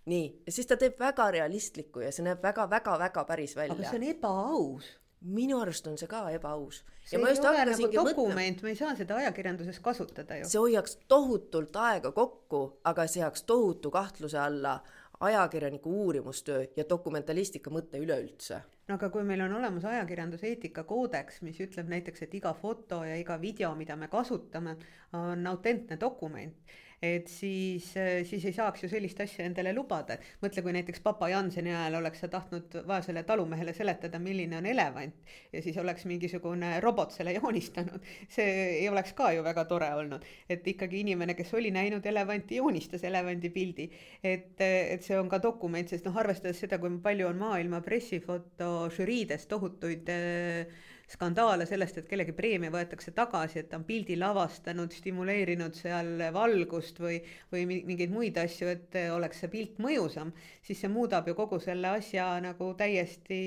nii, ja siis ta teeb väga realistlikku ja see näeb väga-väga-väga päris välja. aga see on ebaaus. minu arust on see ka ebaaus. see ei ole nagu dokument, me ei saa seda ajakirjanduses kasutada ju. see hoiaks tohutult aega kokku, aga seaks tohutu kahtluse alla ajakirjaniku uurimustöö ja dokumentalistika mõte üleüldse. no aga kui meil on olemas ajakirjanduse eetikakoodeks, mis ütleb näiteks, et iga foto ja iga video, mida me kasutame, on autentne dokument et siis, siis ei saaks ju sellist asja endale lubada. mõtle, kui näiteks papa Janseni ajal oleks sa tahtnud vaesele talumehele seletada, milline on elevant ja siis oleks mingisugune robot selle joonistanud. see ei oleks ka ju väga tore olnud, et ikkagi inimene, kes oli näinud elevanti, joonistas elevandi pildi. et, et see on ka dokument, sest noh, arvestades seda, kui palju on maailma pressifoto žüriides tohutuid äh, skandaale sellest, et kellegi preemia võetakse tagasi, et ta on pildi lavastanud, stimuleerinud seal valgust või, või mingeid muid asju, et oleks see pilt mõjusam, siis see muudab ju kogu selle asja nagu täiesti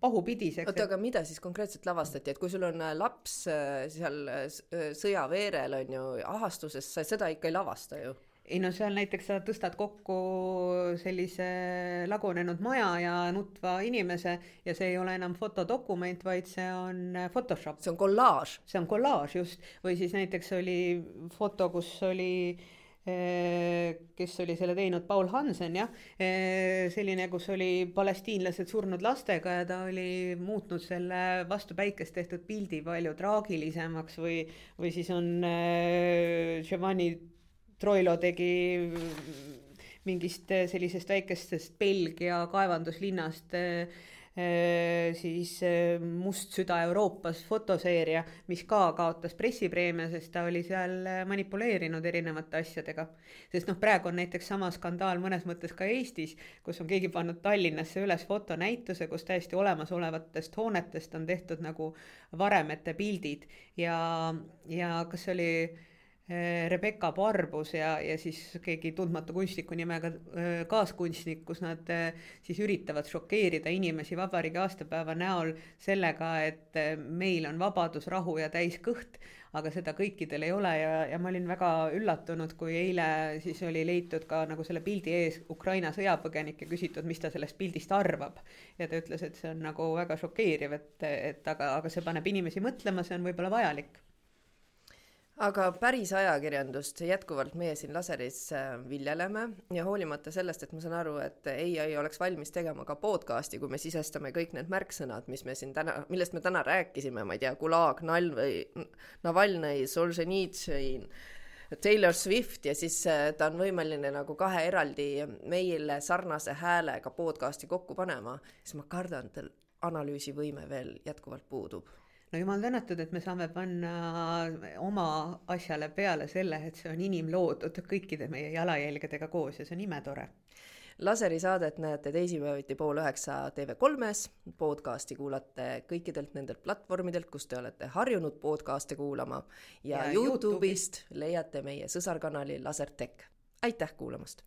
pahupidiseks. oota, aga mida siis konkreetselt lavastati, et kui sul on äh, laps äh, seal äh, sõjaveerel on ju ahastuses, sa seda ikka ei lavasta ju ei no seal näiteks sa tõstad kokku sellise lagunenud maja ja nutva inimese ja see ei ole enam fotodokument, vaid see on Photoshop. see on kollaaž. see on kollaaž just, või siis näiteks oli foto, kus oli kes oli selle teinud, Paul Hansen jah, selline, kus oli palestiinlased surnud lastega ja ta oli muutnud selle vastu päikest tehtud pildi palju traagilisemaks või, või siis on Giovanni Troilo tegi mingist sellisest väikestest Belgia kaevanduslinnast Äh, siis äh, Must süda Euroopas fotoseeria, mis ka kaotas pressipreemia, sest ta oli seal manipuleerinud erinevate asjadega. sest noh, praegu on näiteks sama skandaal mõnes mõttes ka Eestis, kus on keegi pannud Tallinnasse üles fotonäituse, kus täiesti olemasolevatest hoonetest on tehtud nagu varemete pildid ja, ja kas see oli Eh, Rebecca Barbus ja, ja siis keegi tundmatu kunstniku nimega eh, kaaskunstnik, kus nad eh, siis üritavad šokeerida inimesi vabariigi aastapäeva näol sellega, et meil on vabadus, rahu ja täis kõht, aga seda kõikidel ei ole ja, ja ma olin väga üllatunud, kui eile siis oli leitud ka nagu selle pildi ees Ukraina sõjapõgenik ja küsitud, mis ta sellest pildist arvab. ja ta ütles, et see on nagu väga šokeeriv, et, et aga, aga see paneb inimesi mõtlema, see on võib-olla vajalik aga päris ajakirjandust jätkuvalt meie siin laseris viljeleme ja hoolimata sellest, et ma saan aru, et ei oleks valmis tegema ka podcast'i, kui me sisestame kõik need märksõnad, mis me siin täna, millest me täna rääkisime, ma ei tea, Gulag, Nalv-, Navalnõi, Solženitsõin, Taylor Swift ja siis äh, ta on võimeline nagu kahe eraldi meile sarnase häälega podcast'i kokku panema, siis ma kardan, et tal analüüsivõime veel jätkuvalt puudub no jumal tänatud, et me saame panna oma asjale peale selle, et see on inimloodud kõikide meie jalajälgedega koos ja see on imetore. laseri saadet näete teisipäeviti pool üheksa TV3-s, podcasti kuulate kõikidelt nendelt platvormidelt, kus te olete harjunud podcast'e kuulama ja, ja Youtube'ist leiate meie sõsarkanali Lasertech. aitäh kuulamast!